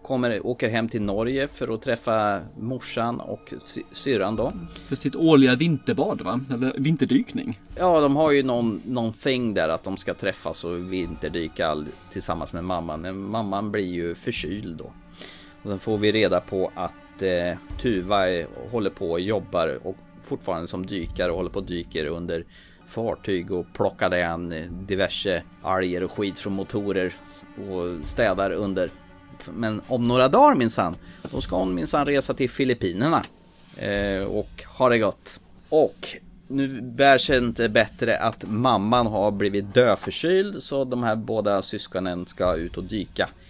Kommer, åker hem till Norge för att träffa morsan och sy- syrran då. För sitt årliga vinterbad va? Eller vinterdykning. Ja, de har ju någon, någonting där att de ska träffas och vinterdyka all, tillsammans med mamman. Men mamman blir ju förkyld då. Och sen får vi reda på att eh, Tuva håller på och jobbar och fortfarande som dykare och håller på och dyker under fartyg och plockar an diverse alger och skit från motorer och städar under. Men om några dagar minsann, då ska hon minsann resa till Filippinerna eh, och ha det gott. Och nu bär sig inte bättre att mamman har blivit dödförkyld så de här båda syskonen ska ut och dyka eh,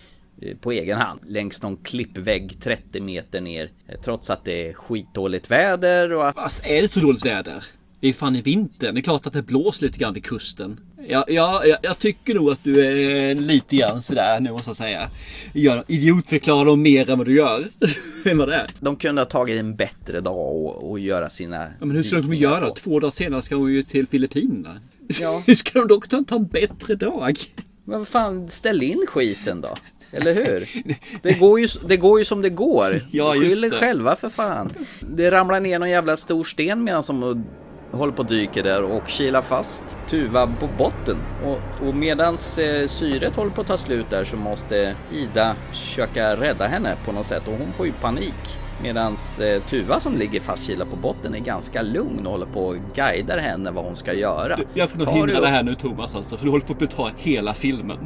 på egen hand längs någon klippvägg 30 meter ner eh, trots att det är skitdåligt väder och att... Fast är det så dåligt väder? Det är fan i vintern. Det är klart att det blåser lite grann vid kusten. Ja, ja, jag, tycker nog att du är lite grann sådär nu måste jag säga. Gör, idiotförklarar dem mer än vad du gör. [LAUGHS] än vad det är. De kunde ha tagit en bättre dag och, och göra sina... Ja, men hur ska de göra? Två dagar senare ska hon ju till Filippinerna. Ja. [LAUGHS] hur ska de då ta en bättre dag? Men vad fan, ställ in skiten då. Eller hur? [LAUGHS] Det går ju, det går ju som det går. Ja, just Skyll er själva för fan. Det ramlar ner någon jävla stor sten medan som håller på och dyker där och kilar fast Tuva på botten. Och, och medans eh, syret håller på att ta slut där så måste Ida försöka rädda henne på något sätt och hon får ju panik. Medans eh, Tuva som ligger fastkilad på botten är ganska lugn och håller på och guidar henne vad hon ska göra. Jag får nog hindra du- det här nu Thomas alltså, för du håller på att beta hela filmen.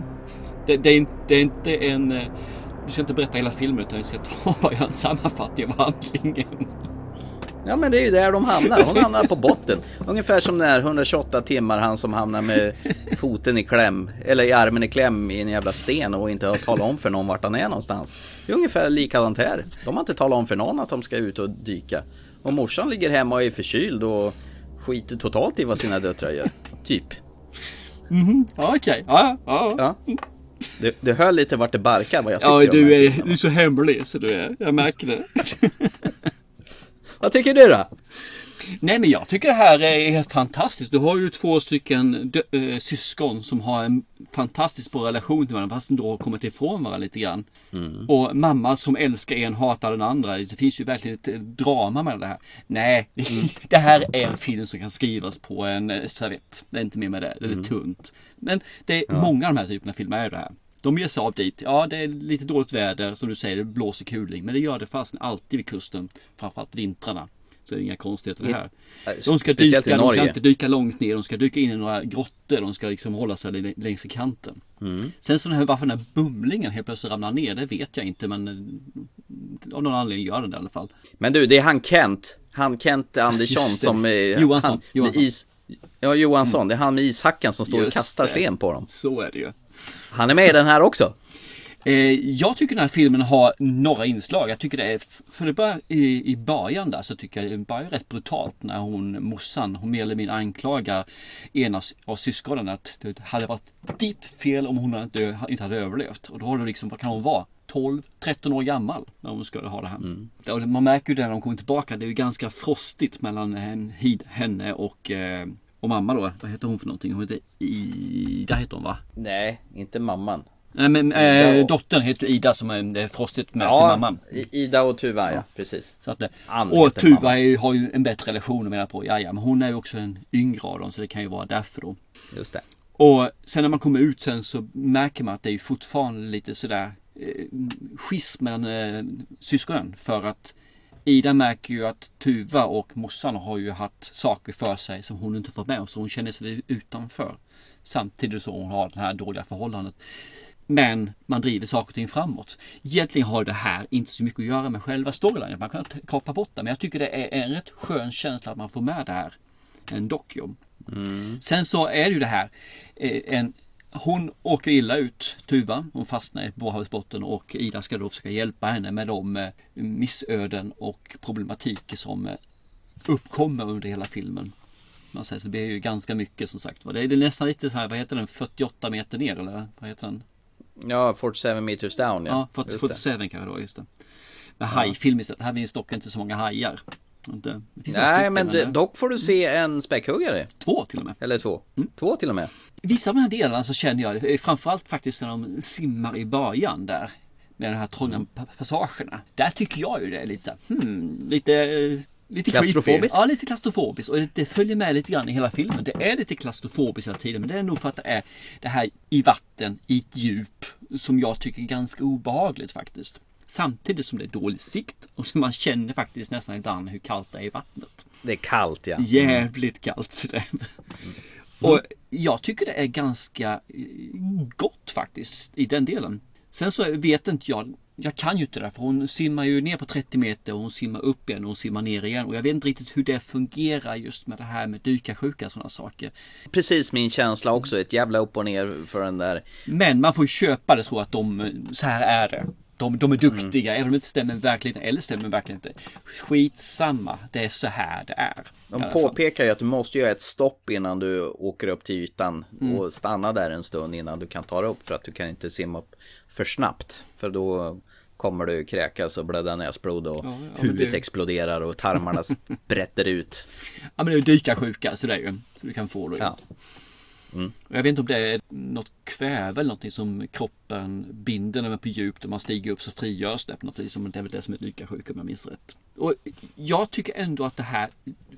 Det, det, är inte, det är inte en... eh, Vi ska inte berätta hela filmen utan vi ska [LAUGHS] ta bara göra en sammanfattning av handlingen. Ja men det är ju där de hamnar. Hon hamnar på botten. Ungefär som den här 128 timmar han som hamnar med foten i kläm. Eller i armen i kläm i en jävla sten och inte har talat om för någon vart han är någonstans. Det är ungefär likadant här. De har inte talat om för någon att de ska ut och dyka. Och morsan ligger hemma och är förkyld och skiter totalt i vad sina döttrar gör. Typ. Ja, okej. Ja, ja. Ja. Du, du hör lite vart det barkar vad jag tycker Ja, du är, du är så hemlig så du är. Jag märker det. [LAUGHS] Vad tycker du då? Nej men jag tycker det här är helt fantastiskt. Du har ju två stycken äh, syskon som har en fantastiskt bra relation till varandra fast de då har kommit ifrån varandra lite grann. Och mamma som älskar en hatar den andra. Det finns ju verkligen ett drama med det här. Nej, [LAUGHS] det här är en film som kan skrivas på en eh, servett. Det är inte mer med det. Det är tunt. Men det är många av de här typerna av filmer är det här. De ger sig av dit. Ja, det är lite dåligt väder. Som du säger, det blåser kuling. Men det gör det fast alltid vid kusten. Framförallt vintrarna. Så det är inga konstigheter det här. De ska dyka, de ska inte dyka långt ner. De ska dyka in i några grottor. De ska liksom hålla sig lä- längs med kanten. Mm. Sen så den här, varför den här bumlingen helt plötsligt ramlar ner, det vet jag inte. Men eh, av någon anledning gör den det i alla fall. Men du, det är han Kent. Han Kent Andersson som... Johansson, Han, Johansson. Is, ja, Johansson. Det är han med ishackan som står och Just kastar det. sten på dem. Så är det ju. Han är med i den här också. Eh, jag tycker den här filmen har några inslag. Jag tycker det är, för det börjar i, i början där så tycker jag det börjar rätt brutalt när hon, morsan, hon mer eller mindre anklagar ena av syskonen att det hade varit ditt fel om hon inte, inte hade överlevt. Och då har du liksom, vad kan hon vara? 12-13 år gammal när hon skulle ha det här. Och man märker ju det när de kommer tillbaka. Det är ju ganska frostigt mellan henne och, eh, och mamma då. Vad heter hon för någonting? Hon heter Ida heter hon va? Nej, inte mamman. Nej men eh, och- dottern heter Ida som är det är frostigt med till Ja, mamman. Ida och Tuva, ja. Precis. Så att Ann och Tuva är, har ju en bättre relation att mena på. Jaja, men hon är ju också en yngre av dem så det kan ju vara därför då. Just det. Och sen när man kommer ut sen så märker man att det är fortfarande lite sådär eh, schism mellan eh, syskonen. För att Ida märker ju att Tuva och morsan har ju haft saker för sig som hon inte fått med så hon känner sig utanför. Samtidigt som hon har det här dåliga förhållandet. Men man driver saker och ting framåt. Egentligen har det här inte så mycket att göra med själva storylinen. Man kan kapa bort det. Men jag tycker det är en rätt skön känsla att man får med det här. En dockjo. Sen så är det ju det här. eh, En, hon åker illa ut, Tuva. Hon fastnar i Båhavets botten och Ida ska då försöka hjälpa henne med de eh, missöden och problematiker som eh, uppkommer under hela filmen. Man säger så det blir ju ganska mycket som sagt. var. Det är nästan lite så här, vad heter den, 48 meter ner eller vad heter den? Ja, 47 meters down. Ja, Ja, 40, Just det. 47 kanske då, just det. Men hajfilm istället. Här finns dock inte så många hajar. Inte, Nej, men det, eh, dock får du se en späckhuggare. Två till och med. Eller två. Mm. Två till och med. Vissa av de här delarna så känner jag, eh, framförallt faktiskt när de simmar i början där. Med de här trånga pa- passagerna. Där tycker jag ju det är lite så här, hmm, lite, eh, lite Klaustrofobiskt? creepy. Ja, lite klaustrofobiskt. Och det, det följer med lite grann i hela filmen. Det är lite klaustrofobiskt hela tiden. Men det är nog för att det är det här i vatten, i ett djup. Som jag tycker är ganska obehagligt faktiskt. Samtidigt som det är dålig sikt och man känner faktiskt nästan ibland hur kallt det är i vattnet. Det är kallt ja. Jävligt kallt. sådär. Och jag tycker det är ganska gott faktiskt i den delen. Sen så vet inte jag, jag kan ju inte det för hon simmar ju ner på 30 meter och hon simmar upp igen och hon simmar ner igen. Och jag vet inte riktigt hur det fungerar just med det här med dykarsjuka och sådana saker. Precis min känsla också, ett jävla upp och ner för den där. Men man får ju köpa det tror att de, så här är det. De, de är duktiga, även om det inte stämmer med verkligheten eller stämmer med verkligheten. Skitsamma, det är så här det är. De påpekar ju att du måste göra ett stopp innan du åker upp till ytan Mm. och stanna där en stund innan du kan ta dig upp för att du kan inte simma upp för snabbt. För då kommer du kräkas och blöda näsblod och Ja, ja, huvudet det- exploderar och tarmarna [LAUGHS] sprätter ut. Ja men det är ju dykarsjuka så det är ju. Så du kan få det. Ja. Mm. Och Jag vet inte om det är något kväve eller någonting som kroppen binder när man är på djup. När man stiger upp så frigörs det på något vis. Det är väl det som är dykarsjuka om jag minns rätt. Och jag tycker ändå att det här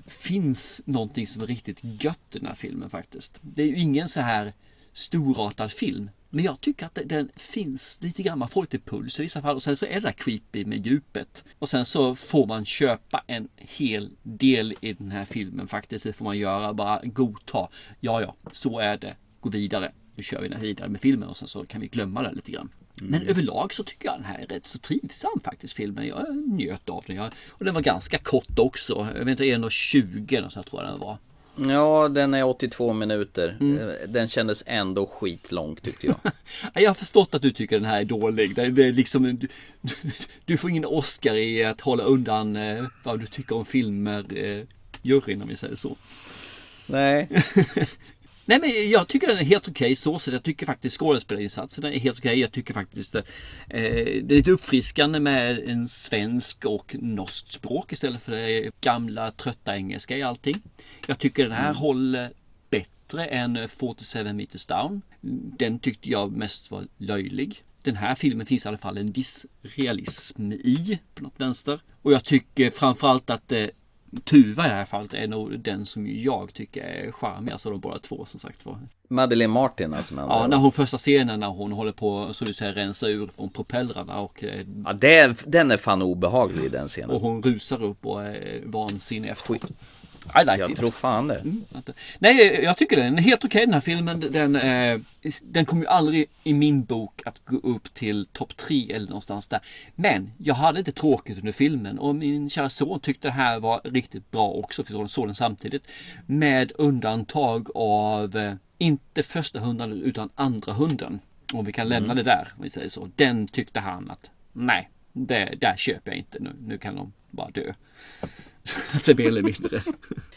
finns någonting som är riktigt gött i den här filmen faktiskt. Det är ju ingen så här storartad film. Men jag tycker att den finns lite grann, man får lite puls i vissa fall och sen så är det creepy med djupet. Och sen så får man köpa en hel del i den här filmen faktiskt. Det får man göra, bara godta. Ja, ja, så är det. Gå vidare. Nu kör vi den här vidare med filmen och sen så kan vi glömma det lite grann. Men överlag så tycker jag den här är rätt så trivsam faktiskt filmen. Jag njöt av den. Jag, och den var ganska kort också. Jag vet inte, 1.20 eller så tror jag den var. Ja, den är 82 minuter. Mm. Eh, Den kändes ändå skitlång tyckte jag. Ja, [LAUGHS] Jag har förstått att du tycker den här är dålig. Det det är liksom, du, [LAUGHS] du får ingen Oscar i att hålla undan eh, vad du tycker om filmer, eh, juryn om vi säger så. Nej. [LAUGHS] Nej men jag tycker den är helt okej så så Jag tycker faktiskt skådespelarinsatserna är helt okej. Jag tycker faktiskt eh, det är lite uppfriskande med en svensk och norskt språk istället för det gamla trötta engelska i allting. Jag tycker den här håller bättre än 47 meters down. Den tyckte jag mest var löjlig. Den här filmen finns i alla fall en viss realism i på något vänster. Och jag tycker framförallt att eh, Tuva i det här fallet är nog den som jag tycker är charmigast av de båda två som sagt var. Madeleine Martin alltså. Ja, när hon första scenen när hon håller på så du säger rensa ur från propellrarna och, eh, Ja, det den är fan obehaglig den scenen. och hon rusar upp och är vansinnig efteråt. I like Jag it. tror fan det. Nej, jag tycker den är helt okej den här filmen. Den, eh, den kommer ju aldrig i min bok att gå upp till topp tre eller någonstans där. Men jag hade inte tråkigt under filmen och min kära son tyckte det här var riktigt bra också för jag såg den samtidigt. Med undantag av, eh, inte första hunden utan andra hunden. Om vi kan lämna Mm. det där, om vi säger så. Den tyckte han att nej, det, där köper jag inte nu. Nu kan de bara dö. [LAUGHS] Är mer eller mindre.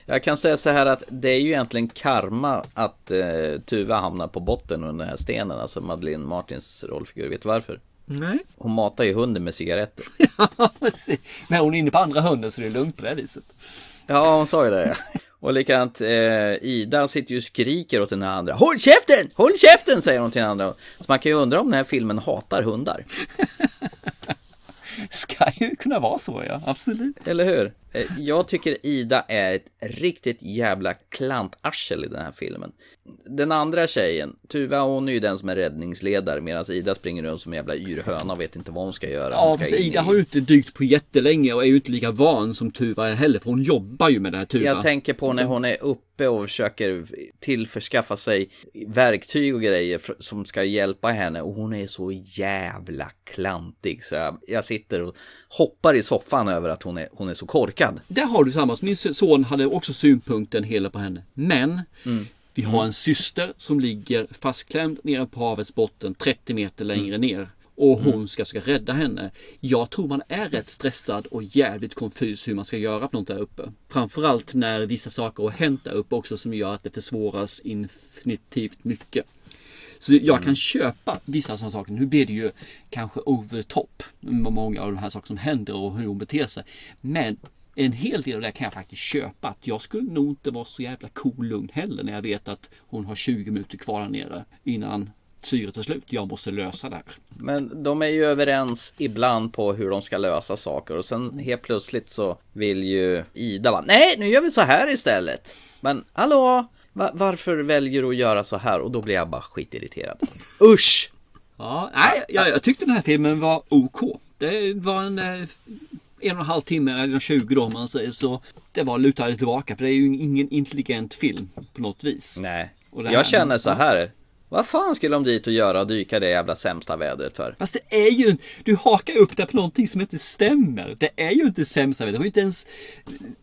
Jag kan säga så här att det är ju egentligen karma att eh, Tuva hamnar på botten under den här stenen, alltså Madeleine Martins rollfigur. Vet du varför? Nej. Hon matar ju hunden med cigaretter. [LAUGHS] Men hon är inne på andra hunden så det är lugnt på det viset. Ja, hon sa ju det. ja. Och likadant, eh, Ida sitter ju och skriker åt den här andra. Håll käften! Håll käften! säger hon till den andra. Så man kan ju undra om den här filmen hatar hundar. [LAUGHS] Ska ju kunna vara så ja, absolut. Eller hur? Eh, Jag tycker Ida är ett riktigt jävla klantarsel i den här filmen. Den andra tjejen, Tuva hon är ju den som är räddningsledare medan Ida springer runt som en jävla yrhöna och vet inte vad hon ska göra. Ja, ska Ida i- har ju inte dykt på jättelänge och är ju inte lika van som Tuva heller för hon jobbar ju med det här Tuva. Jag tänker på när hon är uppe och försöker tillförskaffa sig verktyg och grejer som ska hjälpa henne och hon är så jävla klantig så jag, jag sitter och hoppar i soffan över att hon är, hon är så korkad. Där har du samma. Min son hade också synpunkten hela på henne. Men Mm. vi har en syster som ligger fastklämd nere på havets botten 30 meter längre Mm. ner. Och hon ska, ska rädda henne. Jag tror man är rätt stressad och jävligt konfys hur man ska göra för något där uppe. Framförallt när vissa saker har hänt där uppe också som gör att det försvåras infinitivt mycket. Så jag kan köpa vissa sådana saker. Nu blir det ju kanske over top med många av de här sakerna som händer och hur hon beter sig. Men en hel del av det kan jag faktiskt köpa. Att jag skulle nog inte vara så jävla cool lugn heller när jag vet att hon har 20 minuter kvar där nere innan syret är slut. Jag måste lösa det här. Men de är ju överens ibland på hur de ska lösa saker och sen helt plötsligt så vill ju Ida va, nej nu gör vi så här istället. Men hallå, va- varför väljer du att göra så här? Och då blir jag bara skitirriterad. [LAUGHS] Usch! Ja, nej, jag, jag tyckte den här filmen var OK. det var en, eh, en och en halv timme, eller 20 då om man säger så. Det var lutade tillbaka för det är ju ingen intelligent film på något vis. Nej. Jag känner så här. Vad fan skulle de dit och göra och dyka det jävla sämsta vädret för? Fast det är ju, du hakar upp dig på någonting som inte stämmer. Det är ju inte sämsta, det var ju inte ens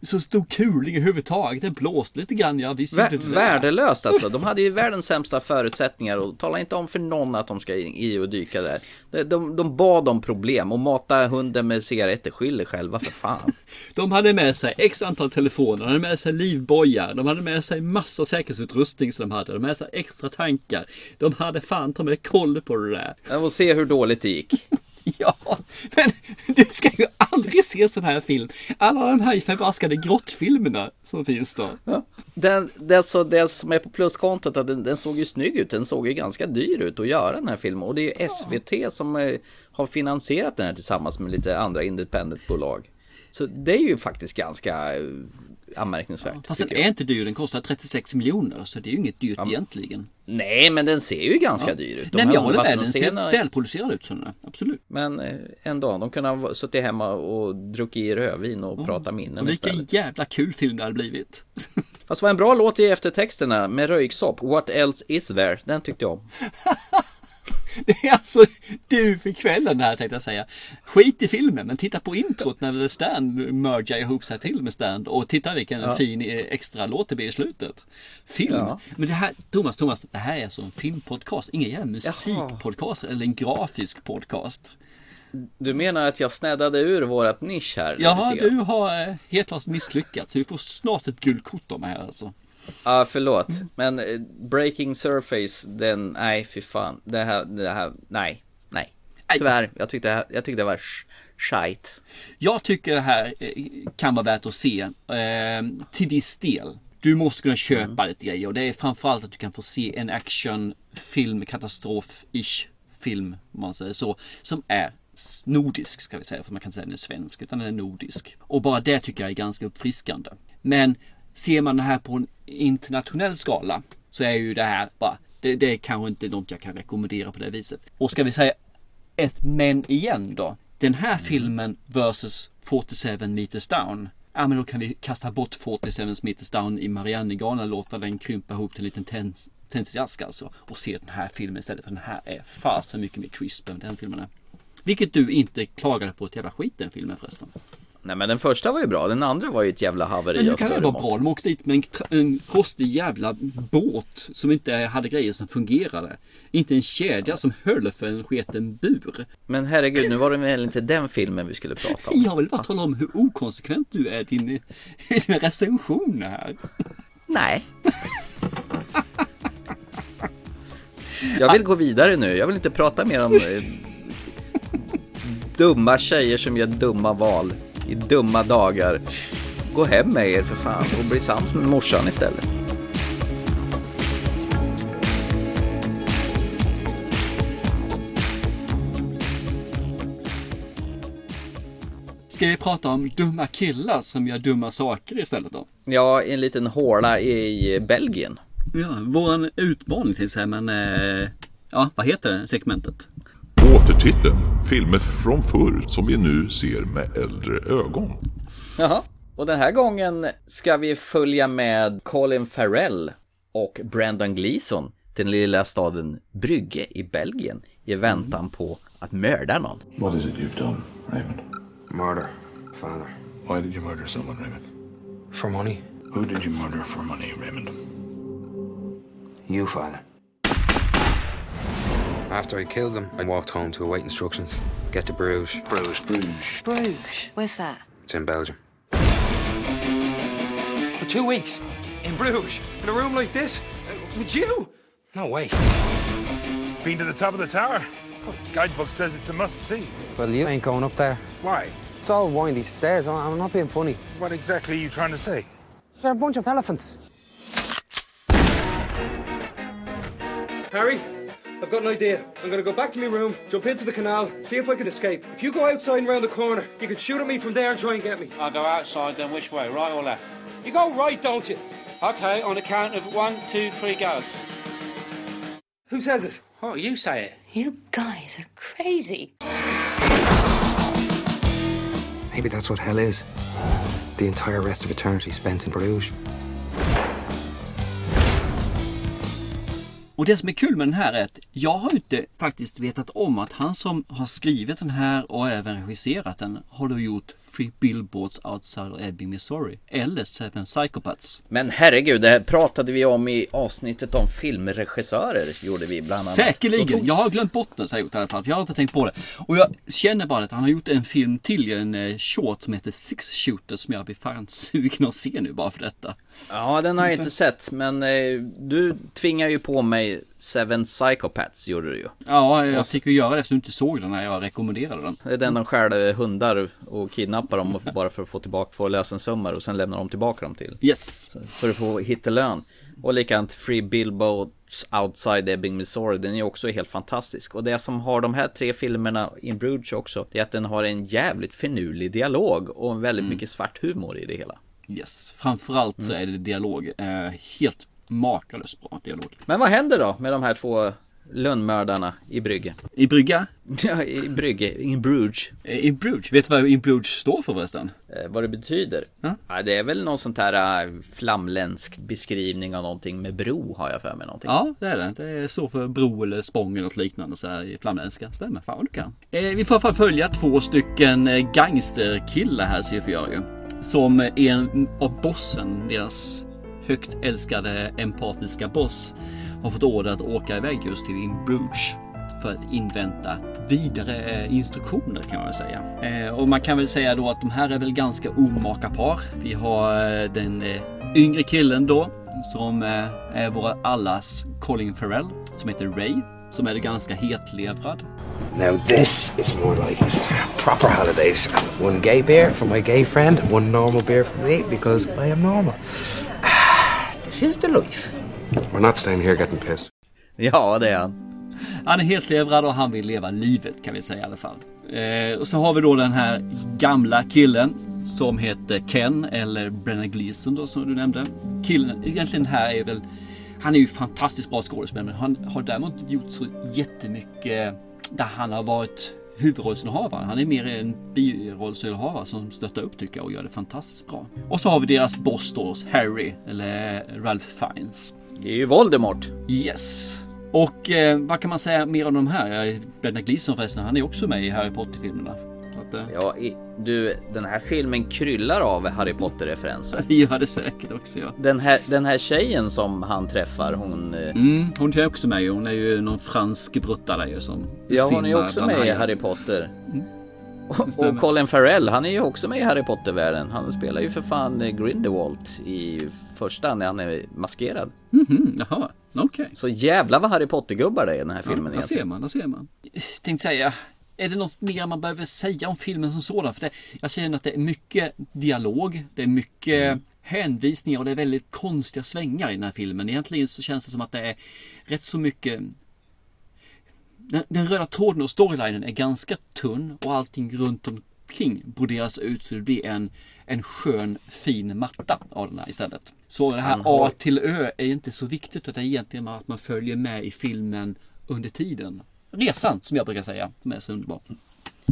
så stor kuling överhuvudtaget. Det blåste lite grann, ja visst Vä- gjorde det det. värdelöst alltså. De hade ju världens sämsta förutsättningar och tala inte om för någon att de ska i och dyka där. De, de, de bad om problem och mata hunden med cigaretter. Skyll er själva för fan. [LAUGHS] De hade med sig x antal telefoner, de hade med sig livbojar, de hade med sig massa säkerhetsutrustning som de hade, de hade med sig extra tankar. De hade fan ta med koll på det där. Jag får se hur dåligt det gick. [LAUGHS] Ja, men du ska ju aldrig se sån här film. Alla de här förbaskade grottfilmerna som finns då. Den, det, så, det som är på pluskontot, att den, den såg ju snygg ut. Den såg ju ganska dyr ut att göra den här filmen. Och det är ju SVT som eh, har finansierat den här tillsammans med lite andra independentbolag. Så det är ju faktiskt ganska anmärkningsvärt. Fast den är inte dyr, den kostar 36 miljoner så det är ju inget dyrt egentligen. Nej, men den ser ju ganska Ja. dyr ut. De Nej men jag håller med, den ser välproducerad ut är. Absolut. Men eh, ändå, de kunde ha suttit hemma och druckit rödvin och pratat minnen vilken istället. jävla kul film det hade blivit. Fast var en bra låt i eftertexterna med röyksopp. What else is there? Den tyckte jag om. [LAUGHS] [LAUGHS] Det är alltså du för kvällen här tänkte jag säga. Skit i filmen men titta på introt när The Stand mergar ihop sig till med Stand och titta vilken Ja. fin eh, extra låt det blir i slutet. Film. Ja. Men det här, Thomas, Thomas, det här är alltså en filmpodcast, ingen jävla musikpodcast eller en grafisk podcast. Du menar att jag snäddade ur vårat nisch här? Jaha, du har eh, helt klart misslyckats. Så vi får snart ett guldkort mig här alltså. Ja, förlåt. Men eh, Breaking Surface, den, nej fy fan. Det här, det här, nej, nej. Tyvärr, jag tyckte, jag tyckte det var sh- shite. Jag tycker det här eh, kan vara värt att se eh, till viss del. Du måste kunna köpa lite grejer och det är framförallt att du kan få se en actionfilm, katastrof-ish film om man säger så, som är nordisk ska vi säga, för man kan inte säga den är svensk utan den är nordisk. Och bara det tycker jag är ganska uppfriskande. Men ser man det här på en internationell skala så är ju det här bara, det, det är kanske inte något jag kan rekommendera på det viset. Och ska vi säga ett men igen då. Den här filmen versus 47 meters down. Ja men då kan vi kasta bort 47 meters down i Mariannegarden och låta den krympa ihop till en liten tens- alltså. Och se den här filmen istället för den här är fasen mycket mer crisp än den filmen är. Vilket du inte klagade på ett jävla skit den filmen förresten. Nej men den första var ju bra, den andra var ju ett jävla haveri Men hur kan det vara bra? De åkte dit med en, en rostig jävla båt som inte hade grejer som fungerade. Inte en kedja som höll för en sketen bur. Men herregud, nu var det väl inte den filmen vi skulle prata om? Jag vill bara tala om hur okonsekvent du är i din, i dina recensioner här. Nej. Jag vill gå vidare nu, jag vill inte prata mer om eh, dumma tjejer som gör dumma val i dumma dagar. Gå hem med er för fan och bli sams med morsan istället. Ska vi prata om dumma killar som gör dumma saker istället då? Ja, en liten håla i Belgien. Ja, våran utmaning till sig men eh, ja, vad heter det segmentet? Återtiteln Filmer från förr som vi nu ser med äldre ögon. Jaha. Och den här gången ska vi följa med Colin Farrell och Brandon Gleeson till den lilla staden Brygge i Belgien i väntan på att mörda någon. What is it you've done, Raymond? Murder, father. Why did you murder someone, Raymond? For money. Who did you murder for money, Raymond? You, father. After I killed them, I walked home to await instructions. Get to Bruges. Bruges, Bruges. Bruges. Where's that? It's in Belgium. For two weeks? In Bruges? In a room like this? Uh, With you? No way. Been to the top of the tower? Guidebook says it's a must see. Well, you ain't going up there. Why? It's all windy stairs. I- I'm not being funny. What exactly are you trying to say? They're a bunch of elephants. Harry, I've got an idea. I'm gonna go back to my room, jump into the canal, see if I can escape. If you go outside and round the corner, you can shoot at me from there and try and get me. I'll go outside, then which way, right or left? You go right, don't you? Okay, on the count of one, two, three, go. Who says it? Oh, you say it. You guys are crazy. Maybe that's what hell is. The entire rest of eternity spent in Bruges. Och det som är kul med den här är att jag har inte faktiskt vetat om att han som har skrivit den här och även regisserat den har då gjort Three Billboards Outside of Ebbing, Missouri eller Seven Psychopaths. Men herregud, det här pratade vi om i avsnittet om filmregissörer. Gjorde vi bland annat. Säkerligen. Jag har glömt bort den så jag gjort i alla fall. För jag har inte tänkt på det. Och jag känner bara att han har gjort en film till, en eh, short som heter Six Shooters som jag blir fan sugen att se nu bara för detta. Ja, den har jag inte sett, men eh, du tvingar ju på mig Seven Psychopaths gjorde du ju. Ja, jag fick ju göra det eftersom du inte såg den när jag rekommenderade den. Det är den de stjäl hundar och kidnappar dem bara för att få tillbaka, få lösensummor och sen lämnar de tillbaka dem till. Yes. För att få hittelön. Och likadant Free Billboards Outside Ebbing, Missouri. Den är också helt fantastisk. Och det som har de här tre filmerna in Bruges också, det är att den har en jävligt finurlig dialog och väldigt mycket svart humor i det hela. Yes, framförallt så är det dialog. Eh, helt makalöst bra dialog. Men vad händer då med de här två lönnmördarna i Brygge? I Brygga? [LAUGHS] Ja, i Brygge, in Bruges. Eh, In Bruges, vet du vad In Bruges står för förresten? Eh, vad det betyder? Ja. Ja, det är väl någon sånt här äh, flamländsk beskrivning av någonting med bro har jag för mig någonting. Ja, det är det. Det står för bro eller spång eller något liknande så här i flamländska. Stämmer, fan vad du kan. Eh, vi får i följa två stycken eh, gangsterkillar här ser vi ju. Som är en av bossen, deras högt älskade empatiska boss, har fått order att åka iväg just till In för att invänta vidare eh, instruktioner kan man väl säga. Eh, och man kan väl säga då att de här är väl ganska omaka par. Vi har eh, den yngre killen då som är våra allas Colin Farrell som heter Ray som är ganska hetlevrad. Now this is more like. Proper holidays. One gay beer for my gay friend, one normal beer for me because I am normal. This is the life. We're not staying here getting pissed. Ja, det är han. Han är hetlevrad och han vill leva livet kan vi säga i alla fall. Eh, och så har vi då den här gamla killen som heter Ken eller Brennan Gleeson då som du nämnde. Killen, egentligen här är väl, han är ju fantastiskt bra skådespelare men han har däremot inte gjort så jättemycket där han har varit huvudrollsinnehavare. Han är mer en birollsinnehavare som stöttar upp tycker jag och gör det fantastiskt bra. Och så har vi deras boss då, Harry eller Ralph Fiennes. Det är ju Voldemort. Yes. Och eh, vad kan man säga mer om de här? Brendan Gleeson förresten, han är också med i Harry Potter-filmerna. Eh, Ja, i, du, den här filmen kryllar av Harry Potter-referenser. [LAUGHS] Det gör det säkert också ja. Den här, den här tjejen som han träffar, hon... eh, Mm, hon är också med Hon är ju någon fransk bruttare ju som Ja, hon är också med i. Harry Potter. Och, stämmer. och Colin Farrell, han är ju också med i Harry Potter-världen. Han spelar ju för fan eh, Grindelwald i första när han är maskerad. Mhm, jaha, okej. Så jävla vad Harry Potter-gubbar det är i den här filmen Ja, där ser man, där ser man. Tänkte säga, är det något mer man behöver säga om filmen som sådan? För det, jag känner att det är mycket dialog, det är mycket Mm. hänvisningar och det är väldigt konstiga svängar i den här filmen. Egentligen så känns det som att det är rätt så mycket den, den röda tråden och storylinen är ganska tunn och allting runt omkring broderas ut så det blir en, en skön fin matta av den här istället. Så det här A till Ö är inte så viktigt utan egentligen att man följer med i filmen under tiden. Resan som jag brukar säga, som är så underbar.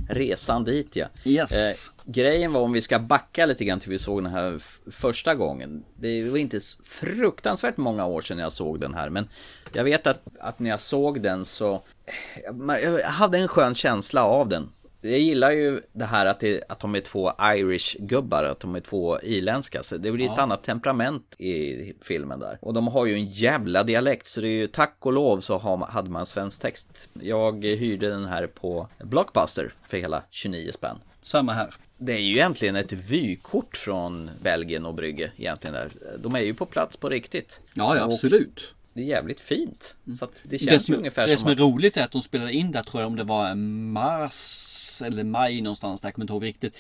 Resan dit ja. Yes. Eh, grejen var om vi ska backa lite grann till vi såg den här första gången. Det var inte fruktansvärt många år sedan jag såg den här. Men jag vet att, att när jag såg den så... eh, Jag hade en skön känsla av den. Jag gillar ju det här att, det, att de är två Irish-gubbar, att de är två irländska. Så det blir ett Ja. annat temperament i filmen där. Och de har ju en jävla dialekt, så det är ju tack och lov så har, hade man svensk text. Jag hyrde den här på Blockbuster för hela 29 spänn. Samma här. Det är ju egentligen ett vykort från Belgien och Brygge egentligen där. De är ju på plats på riktigt. Ja, ja Och absolut. Det är jävligt fint. Så det Det känns som, ju ungefär det som som är att... roligt är att de spelade in där tror jag om det var mars eller maj någonstans där, jag kommer inte ihåg riktigt.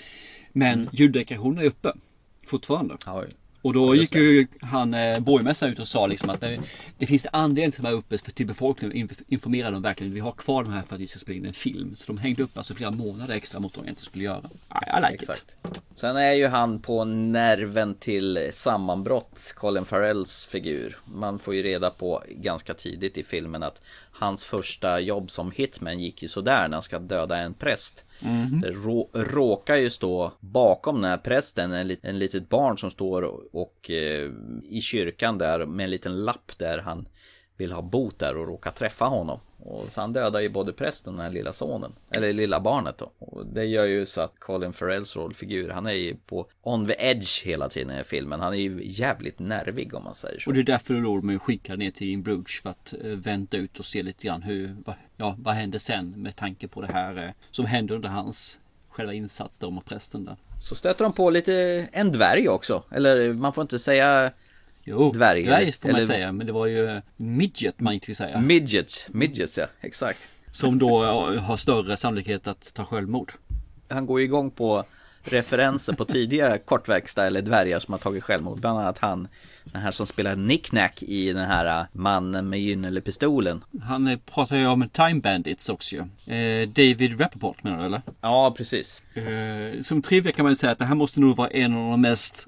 Men Mm. ljuddekorationen är uppe fortfarande. Ja, Och då gick ju han eh, borgmästaren ut och sa liksom att det, det finns anledning till att vara uppe för till befolkningen informera dem verkligen. Vi har kvar de här för att vi ska spela in en film. Så de hängde upp alltså flera månader extra mot vad de egentligen skulle göra. I like Exakt. it. Sen är ju han på nerven till sammanbrott, Colin Farrells figur. Man får ju reda på ganska tidigt i filmen att hans första jobb som hitman gick ju sådär när han ska döda en präst. Mhm. Det rå, råkar ju stå bakom den här prästen en, en litet barn som står och, och eh, i kyrkan där med en liten lapp där han vill ha bot där och råkar träffa honom. Och så han dödar ju både prästen och den här lilla sonen, eller lilla barnet då. Och det gör ju så att Colin Farrells rollfigur, han är ju på on the edge hela tiden i filmen. Han är ju jävligt nervig om man säger så. Och det är därför är skickade ner till In Bruges för att eh, vänta ut och se lite grann hur, vad, ja, vad händer sen med tanke på det här eh, som händer under hans själva insats då med prästen där. Så stöter de på lite, en dvärg också. Eller man får inte säga Jo, dvärg. dvärg eller- får man eller- säga, men det var ju midget man inte vill säga. Midgets, midgets ja, exakt. Som då har större sannolikhet att ta självmord. Han går ju igång på referenser på tidigare [LAUGHS] kortväxta eller dvärgar som har tagit självmord. Bland annat han, den här som spelar Nicknack i den här äh, mannen med gynnelepistolen. Han eh, pratar ju om Time Bandits också ju. Eh, David Rappaport menar du eller? Ja, precis. Eh, som trivia kan man ju säga att det här måste nog vara en av de mest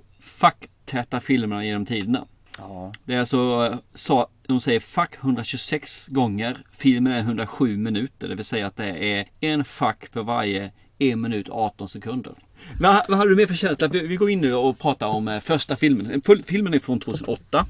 fuck-täta filmerna genom tiderna. Ja. Det är alltså, så, de säger fuck 126 gånger. Filmen är 107 minuter, det vill säga att det är en fuck för varje 1 minut 18 sekunder. Vad, vad har du mer för känsla? Vi, vi går in nu och pratar om eh, första filmen. Filmen är från 2008.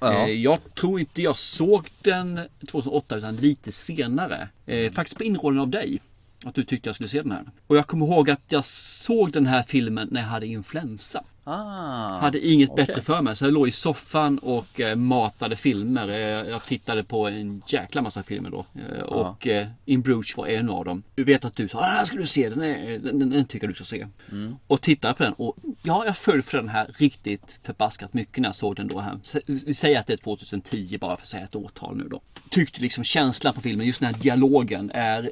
Ja. Eh, Jag tror inte jag såg den 2008 utan lite senare. Eh, faktiskt på inrådan av dig. Att du tyckte jag skulle se den här. Och jag kommer ihåg att jag såg den här filmen när jag hade influensa. Ah, Hade inget okej. bättre för mig. Så jag låg i soffan och eh, matade filmer. Eh, Jag tittade på en jäkla massa filmer då. Eh, Och eh, In Bruges var en av dem. Du vet att du sa ah, den här ska du se. Den, är, den, den, den tycker jag du ska se. Mm. Och tittade på den. Och ja, jag föll för den här riktigt förbaskat mycket när jag såg den då här. Vi säger att det är 2010 bara för att säga ett årtal nu då. Tyckte liksom känslan på filmen, just den här dialogen är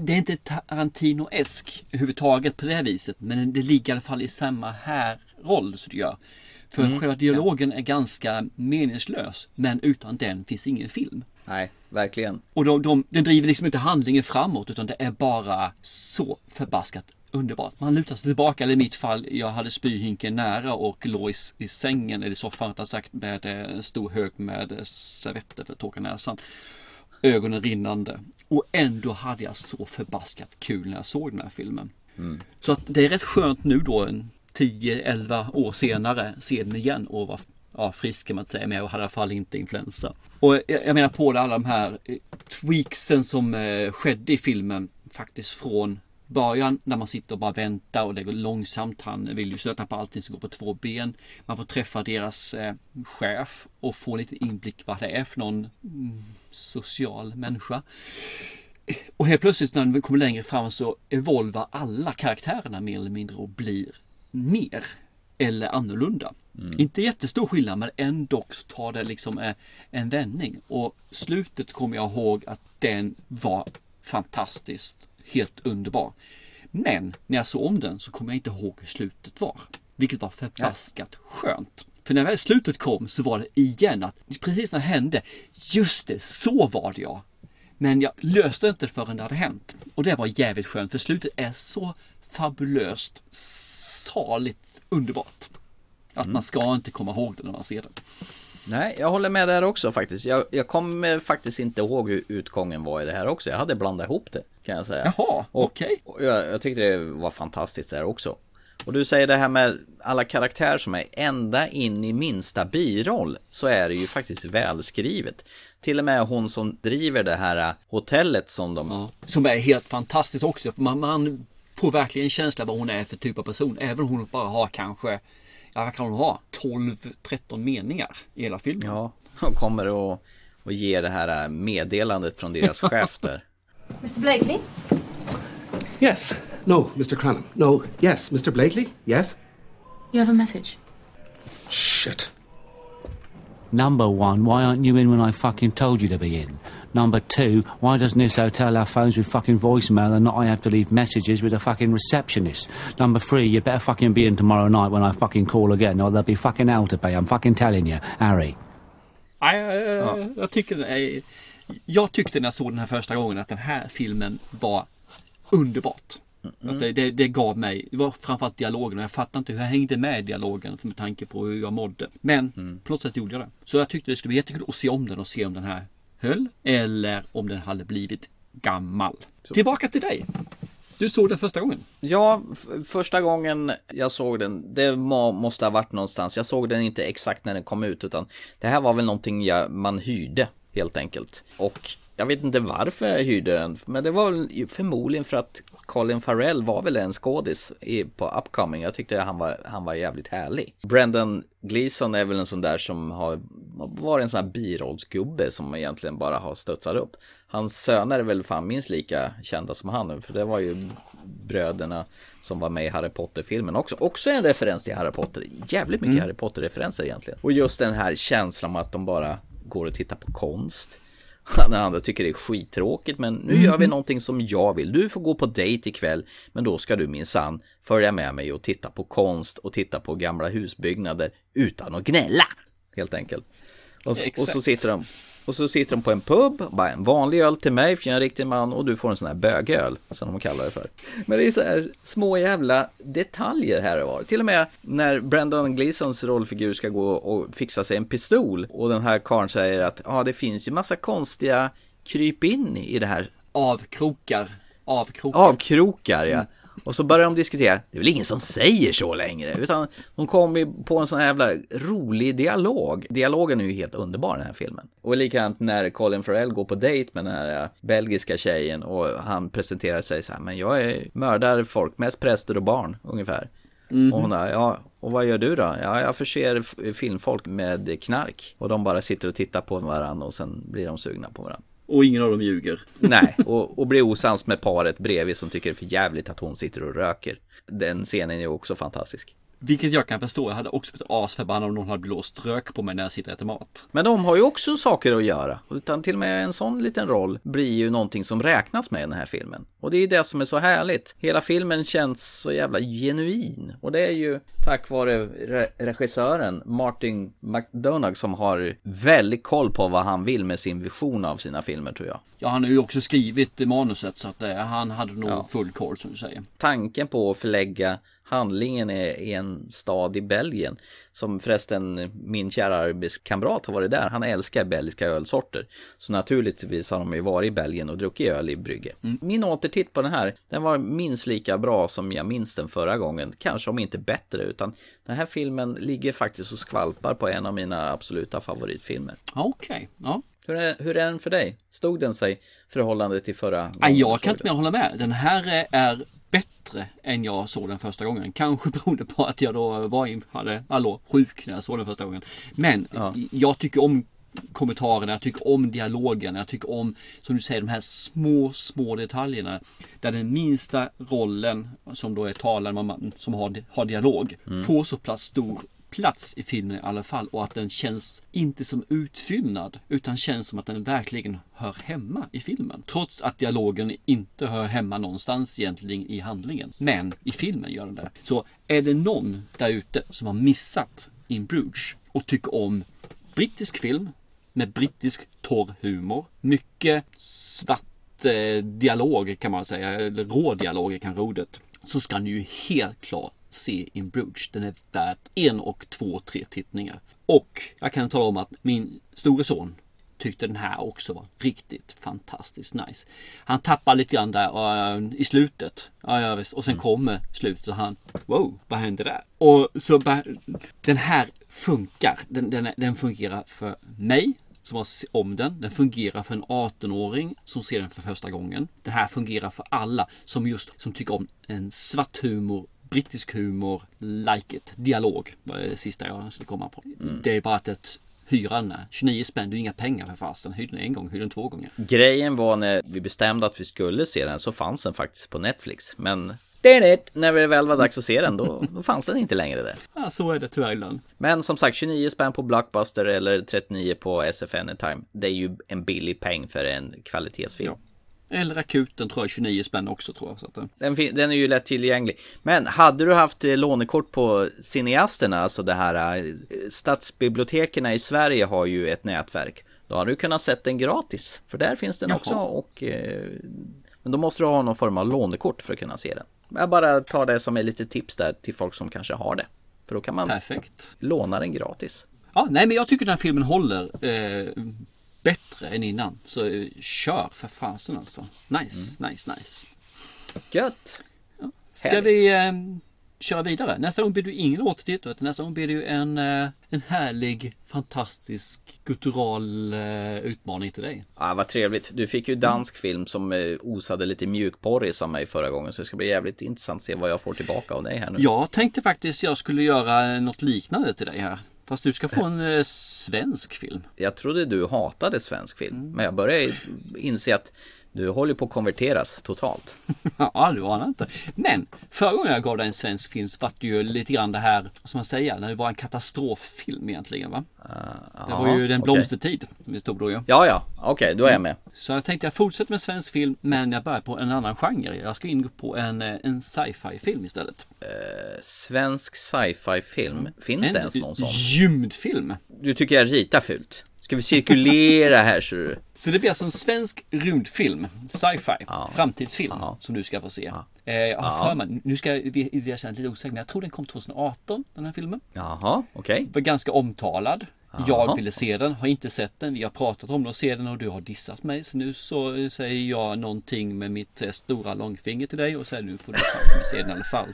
Det är inte Tarantino-esk överhuvudtaget på det viset. Men det ligger i alla fall i samma här roll så det gör. För Mm, själva dialogen är ganska meningslös. Men utan den finns ingen film. Nej, verkligen. Och de, de, den driver liksom inte handlingen framåt utan det är bara så förbaskat underbart. Man lutar sig tillbaka, eller i mitt fall, jag hade spyhinken nära och låg i, i sängen, eller i soffan rättare sagt, med eh, en stor hög med eh, servetter för att torka näsan. Ögonen rinnande. Och ändå hade jag så förbaskat kul när jag såg den här filmen. Mm. Så att det är rätt skönt nu då, en 10-11 år senare, se den igen och vara ja, frisk kan man inte säga, men jag hade i alla fall inte influensa. Och jag, jag menar på det, alla de här eh, tweaksen som eh, skedde i filmen, faktiskt från början när man sitter och bara väntar och det går långsamt. Han vill ju stöta på allting som går på två ben. Man får träffa deras eh, chef och få lite inblick vad det är för någon mm, social människa. Och helt plötsligt när vi kommer längre fram så evolvar alla karaktärerna mer eller mindre och blir mer eller annorlunda. Inte jättestor skillnad men ändå så tar det liksom eh, en vändning. Och slutet kommer jag ihåg att den var fantastiskt, helt underbar. Men när jag såg om den så kommer jag inte ihåg hur slutet var. Vilket var förbaskat skönt. För när väl slutet kom så var det igen att precis när det hände, just det, så var det ja. Men jag löste inte det förrän det hade hänt. Och det var jävligt skönt för slutet är så fabulöst, saligt underbart. Att man ska inte komma ihåg det när man ser det. Nej, jag håller med där också faktiskt. Jag, jag kommer faktiskt inte ihåg hur utgången var i det här också. Jag hade blandat ihop det, kan jag säga. Jaha, okej. Och jag, jag tyckte det var fantastiskt där också. Och du säger det här med alla karaktärer som är ända in i minsta biroll så är det ju faktiskt välskrivet. Till och med hon som driver det här hotellet som de... Som är helt fantastiskt också. Man, man får verkligen en känsla vad hon är för typ av person. Även om hon bara har kanske, ja vad kan hon ha? 12-13 meningar i hela filmen. Ja, hon kommer och, och ger det här äh, meddelandet från deras [LAUGHS] chef där. Mr. Blakely? Yes. No, Mr. Cranham. No. Yes, Mr. Blakely. Yes. You have a message. Shit. Number one, why aren't you in when I fucking told you to be in? Number two, why doesn't this hotel have phones with fucking voicemail and not I have to leave messages with a fucking receptionist? Number three, you better fucking be in tomorrow night when I fucking call again or there'll be fucking hell to pay. I'm fucking telling you, Harry. Nej, jag, jag tycker Jag tyckte när jag såg den här första gången att den här filmen var underbart. Att det, det, det gav mig, det var framförallt dialogen. och Jag fattade inte hur jag hängde med dialogen med tanke på hur jag mådde. Men på något sätt gjorde jag det. Så jag tyckte det skulle bli jättekul att se om den och se om den här höll. Eller om den hade blivit gammal. Tillbaka till dig. Du såg den första gången. Ja, första gången jag såg den, det må, måste ha varit någonstans. Jag såg den inte exakt när den kom ut, utan det här var väl någonting jag, man hyrde helt enkelt. Och jag vet inte varför jag hyrde den, men det var väl förmodligen för att Colin Farrell var väl en skådis på Upcoming. Jag tyckte han var, han var jävligt härlig. Brendan Gleeson är väl en sån där som har varit en sån här birollsgubbe som egentligen bara har studsat upp. Hans söner är väl fan minst lika kända som han nu, för det var ju bröderna som var med i Harry Potter-filmen också. Också en referens till Harry Potter. Jävligt mycket Mm. Harry Potter-referenser egentligen. Och just den här känslan om att de bara går och tittar på konst. När andra tycker det är skittråkigt, men nu gör vi Mhm. någonting som jag vill. Du får gå på dejt ikväll, men då ska du minsann följa med mig och titta på konst och titta på gamla husbyggnader utan att gnälla. Helt enkelt. Och, så- och så sitter de och så sitter de på en pub, bara en vanlig öl till mig för jag är en riktig man och du får en sån här bögöl som de kallar det för. Men det är så här små jävla detaljer här och var. Till och med när Brandon Gleesons rollfigur ska gå och fixa sig en pistol och den här karln säger att ja, det finns ju massa konstiga kryp in i det här Avkrokar. Avkrokar. avkrokar ja. Och så börjar de diskutera, det är väl ingen som säger så längre, utan de kommer på en sån här jävla rolig dialog. Dialogen är ju helt underbar i den här filmen. Och likadant när Colin Farrell går på dejt med den här eh, belgiska tjejen och han presenterar sig så här, men jag är mördar folk, mest präster och barn ungefär. Mhm. Och hon där, ja, och vad gör du då? Ja, jag förser filmfolk med knark. Och de bara sitter och tittar på varandra och sen blir de sugna på varandra. Och ingen av dem ljuger. Nej, och, och blir osams med paret bredvid som tycker det är för jävligt att hon sitter och röker. Den scenen är också fantastisk. Vilket jag kan förstå. Jag hade också blivit asförbannad om någon hade blåst rök på mig när jag sitter och äter mat. Men de har ju också saker att göra. Utan till och med en sån liten roll blir ju någonting som räknas med i den här filmen. Och det är ju det som är så härligt. Hela filmen känns så jävla genuin. Och det är ju tack vare re- regissören Martin McDonagh som har väldigt koll på vad han vill med sin vision av sina filmer tror jag. Ja, han har ju också skrivit manuset så att eh, han hade nog full koll som du säger. tanken på att förlägga handlingen i i en stad i Belgien. Som förresten min kära arbetskamrat har varit där. Han älskar belgiska ölsorter. Så naturligtvis har de ju varit i Belgien och druckit öl i brygge. Min återtitt på den här, den var minst lika bra som jag minns den förra gången. Kanske om inte bättre, utan den här filmen ligger faktiskt och skvalpar på en av mina absoluta favoritfilmer. Okej, ja. Hur är, hur är den för dig? Stod den sig förhållande till förra gången? Jag kan inte mer hålla med. Den här är bättre än jag såg den första gången. Kanske beroende på att jag då var in, hade, hallå, sjuk när jag såg den första gången. Men jag tycker om kommentarerna, jag tycker om dialogen, jag tycker om, som du säger, de här små, små detaljerna. Där den minsta rollen, som då är talaren, som har, har dialog, Mm. får så pass stor plats i filmen i alla fall och att den känns inte som utfyllnad utan känns som att den verkligen hör hemma i filmen. Trots att dialogen inte hör hemma någonstans egentligen i handlingen. Men i filmen gör den det. Så är det någon där ute som har missat In Bruges och tycker om brittisk film med brittisk torr humor, mycket svart eh, dialog kan man säga, eller rå dialog är kanske ordet, så ska ni ju helt klart se In Bruges. Den är värd en och två, tre tittningar. Och jag kan tala om att min store son tyckte den här också var riktigt fantastiskt nice. Han tappar lite grann där eh, i slutet. Ja, ja, visst. Och sen kommer slutet och han, wow, vad hände där? Och så den här funkar. Den, den, den fungerar för mig som har se om den. Den fungerar för en 18-åring som ser den för första gången. Den här fungerar för alla som just som tycker om en svart humor brittisk humor, like it, dialog var det sista jag skulle komma på. Det är bara att ett hyran är 29 spänn, det är inga pengar för fasen. Hyr den en gång, hyr den två gånger. Grejen var när vi bestämde att vi skulle se den så fanns den faktiskt på Netflix. Men det när det väl var dags att se den då, då fanns den inte längre där. Ja, så är det tyvärr ibland. Men som sagt 29 spänn på Blockbuster eller 39 på SF Anytime. Det är ju en billig peng för en kvalitetsfilm. Eller akuten tror jag 29 spänn också tror jag. Så att, eh, Den, den är ju lätt tillgänglig. Men hade du haft eh, lånekort på Cineasterna, alltså det här eh, stadsbiblioteken i Sverige har ju ett nätverk. Då hade du kunnat sett den gratis. För där finns den Jaha. också och eh, Men då måste du ha någon form av lånekort för att kunna se den. Jag bara tar det som är lite tips där till folk som kanske har det. För då kan man Perfekt. låna den gratis. Ja, nej men jag tycker den här filmen håller eh, bättre än innan. Så eh, kör för fasen alltså. Nice, nice, nice. Gött! Ska Härligt. vi eh, köra vidare? Nästa gång blir det ingen återtitt utan nästa gång blir det ju en, eh, en härlig, fantastisk, guttural eh, utmaning till dig. Ja, vad trevligt. Du fick ju dansk film som eh, osade lite mjukporris av mig förra gången. Så det ska bli jävligt intressant att se vad jag får tillbaka av dig här nu. Jag tänkte faktiskt jag skulle göra något liknande till dig här. Fast du ska få en eh, svensk film. Jag trodde du hatade svensk film. Mm. Men jag börjar inse att du håller på att konverteras totalt. [LAUGHS] Ja, du anar inte. Men förra gången jag gav dig en svensk film så var det ju lite grann det här, ska man säga, när det var en katastroffilm egentligen va? det var ju Den blomstertid vi stod då ju. Ja, ja, okej, då är jag med. Så jag tänkte jag fortsätter med svensk film men jag börjar på en annan genre. Jag ska in på en, eh, en sci-fi film istället. Eh, svensk sci-fi film. Finns det ens någon sån? Gymdfilm. Du tycker jag ritar fult. Ska vi cirkulera här så du... Så det blir alltså en svensk rymdfilm, sci-fi, framtidsfilm som du ska få se. Eh, jag har Ja. för mig, nu ska jag vi- vi erkänna lite osäker, men jag tror den kom 2018, den här filmen. Jaha, okej. Var ganska omtalad. Jaha. Jag ville se den, har inte sett den. Vi har pratat om den och se den och du har dissat mig. Så nu så säger jag någonting med mitt eh, stora långfinger till dig och säger nu får du se den i alla fall.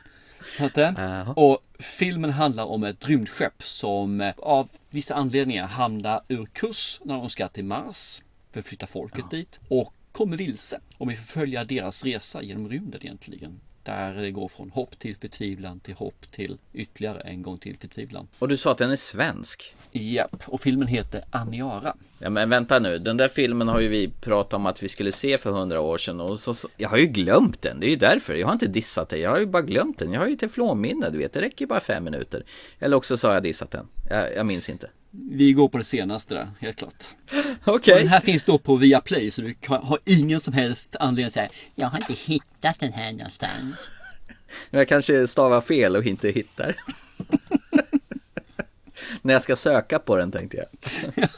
Inte? Och filmen handlar om ett rymdskepp som eh, av vissa anledningar hamnar ur kurs när de ska till Mars. För att flytta folket dit. Och kommer vilse. Och vi får följa deras resa genom rymden egentligen. Där det går från hopp till förtvivlan till hopp till ytterligare en gång till förtvivlan. Och du sa att den är svensk. Japp, och filmen heter Aniara. Ja men vänta nu, den där filmen har ju vi pratat om att vi skulle se för hundra år sedan och så, så Jag har ju glömt den, det är ju därför. Jag har inte dissat den, jag har ju bara glömt den. Jag har ju teflonminne, du vet, det räcker ju bara fem minuter. Eller också så har jag dissat den. Jag, jag minns inte. Vi går på det senaste där, helt klart. [LAUGHS] Okej. Och Den här finns då på Viaplay så du har ingen som helst anledning att säga Jag har inte hittat den här någonstans. [LAUGHS] Jag kanske stavar fel och inte hittar. [LAUGHS] När jag ska söka på den tänkte jag.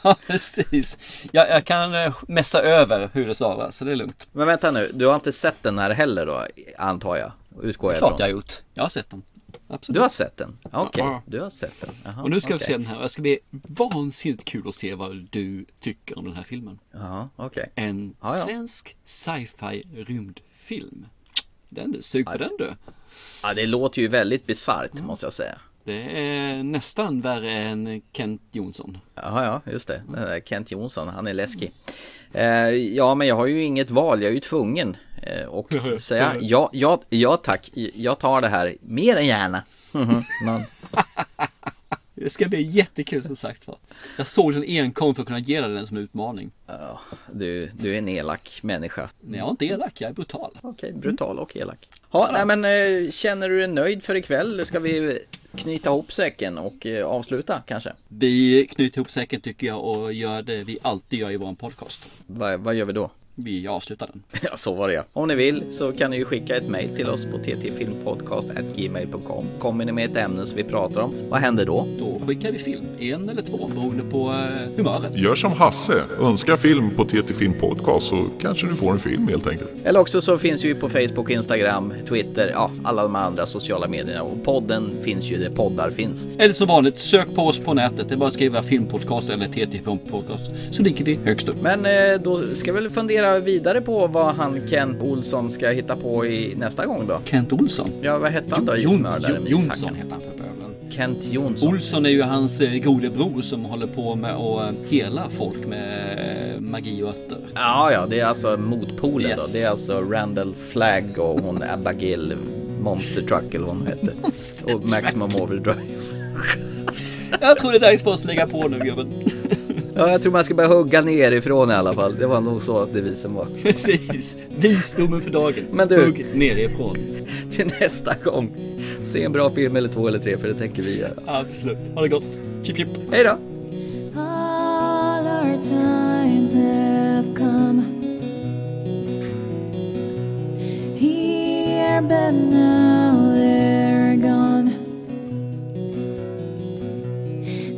ja, precis. Jag, jag kan eh, mässa över hur det stavas, så det är lugnt. Men vänta nu, du har inte sett den här heller då, antar jag? Utgår jag Klart ifrån. jag har gjort. Jag har sett den. Absolut. Du har sett den? Okej, Ja. du har sett den. Jaha, och nu ska vi okej. se den här. Det ska bli vansinnigt kul att se vad du tycker om den här filmen. Ja, okej. En Ja, ja. svensk sci-fi rymdfilm. Den du, sug på den du. Ja, det låter ju väldigt bisarrt måste jag säga. Det är nästan värre än Kent Jonsson. Ja, ja, just det. Där Kent Jonsson, han är läskig. Eh, ja, men jag har ju inget val, jag är ju tvungen. Eh, och [LAUGHS] säga ja, ja, ja tack, jag tar det här mer än gärna. Mhm, men, Det ska bli jättekul som sagt. Jag såg den enkom för att kunna ge dig den som utmaning. ja, du, du är en elak människa. Men jag är inte elak, jag är brutal. Okej, brutal och elak. Ja, nej men eh, känner du dig nöjd för ikväll? Ska vi knyta ihop säcken och eh, avsluta kanske? Vi knyter ihop säcken tycker jag och gör det vi alltid gör i vår podcast. Va, vad gör vi då? Vi avslutar den. [LAUGHS] Ja, så var det ja. Om ni vill så kan ni ju skicka ett mejl till oss på ttfilmpodcast.gmail.com. Kommer ni med ett ämne som vi pratar om, vad händer då? Då skickar vi film, en eller två beroende på eh, humöret. Gör som Hasse, önska film på TT Film Podcast så kanske du får en film helt enkelt. Eller också så finns vi på Facebook, Instagram, Twitter, ja, alla de andra sociala medierna. Och podden finns ju där poddar finns. Eller som vanligt, sök på oss på nätet. Det är bara att skriva filmpodcast eller TT Filmpodcast så ligger vi högst upp. Men eh, då ska vi väl fundera vidare på vad han Kent Olsson ska hitta på i nästa gång då? Kent Olsson? Ja, vad hette han då? Jon- Ismördare, Jon- Mishackan? Jonsson heter han för bövelen. Kent Jonsson. Olsson är ju hans eh, gode bror som håller på med att eh, hela folk med eh, magi och örter. Ja, ja, det är alltså motpolen Yes. då. Det är alltså Randall Flagg och hon Abigail Monster Truck eller vad hon hette. [LAUGHS] och Maximum Overdrive. [LAUGHS] Jag tror det är dags för oss att lägga på nu gubben. Ja, jag tror man ska börja hugga nerifrån i alla fall. Det var nog så att devisen var. [LAUGHS] Precis, visdomen för dagen. Men du- Hugg nerifrån. [LAUGHS] Till nästa gång. Se en bra film eller två eller tre, för det tänker vi göra. Absolut. Ha det gott. Chip chip. Hej då! All our times have come here, but now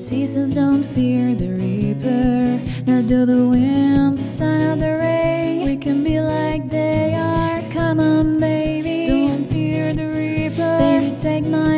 Seasons don't fear the reaper, nor do the winds, sun or the rain. We can be like they are. Come, on, baby, don't fear the reaper. Baby, take my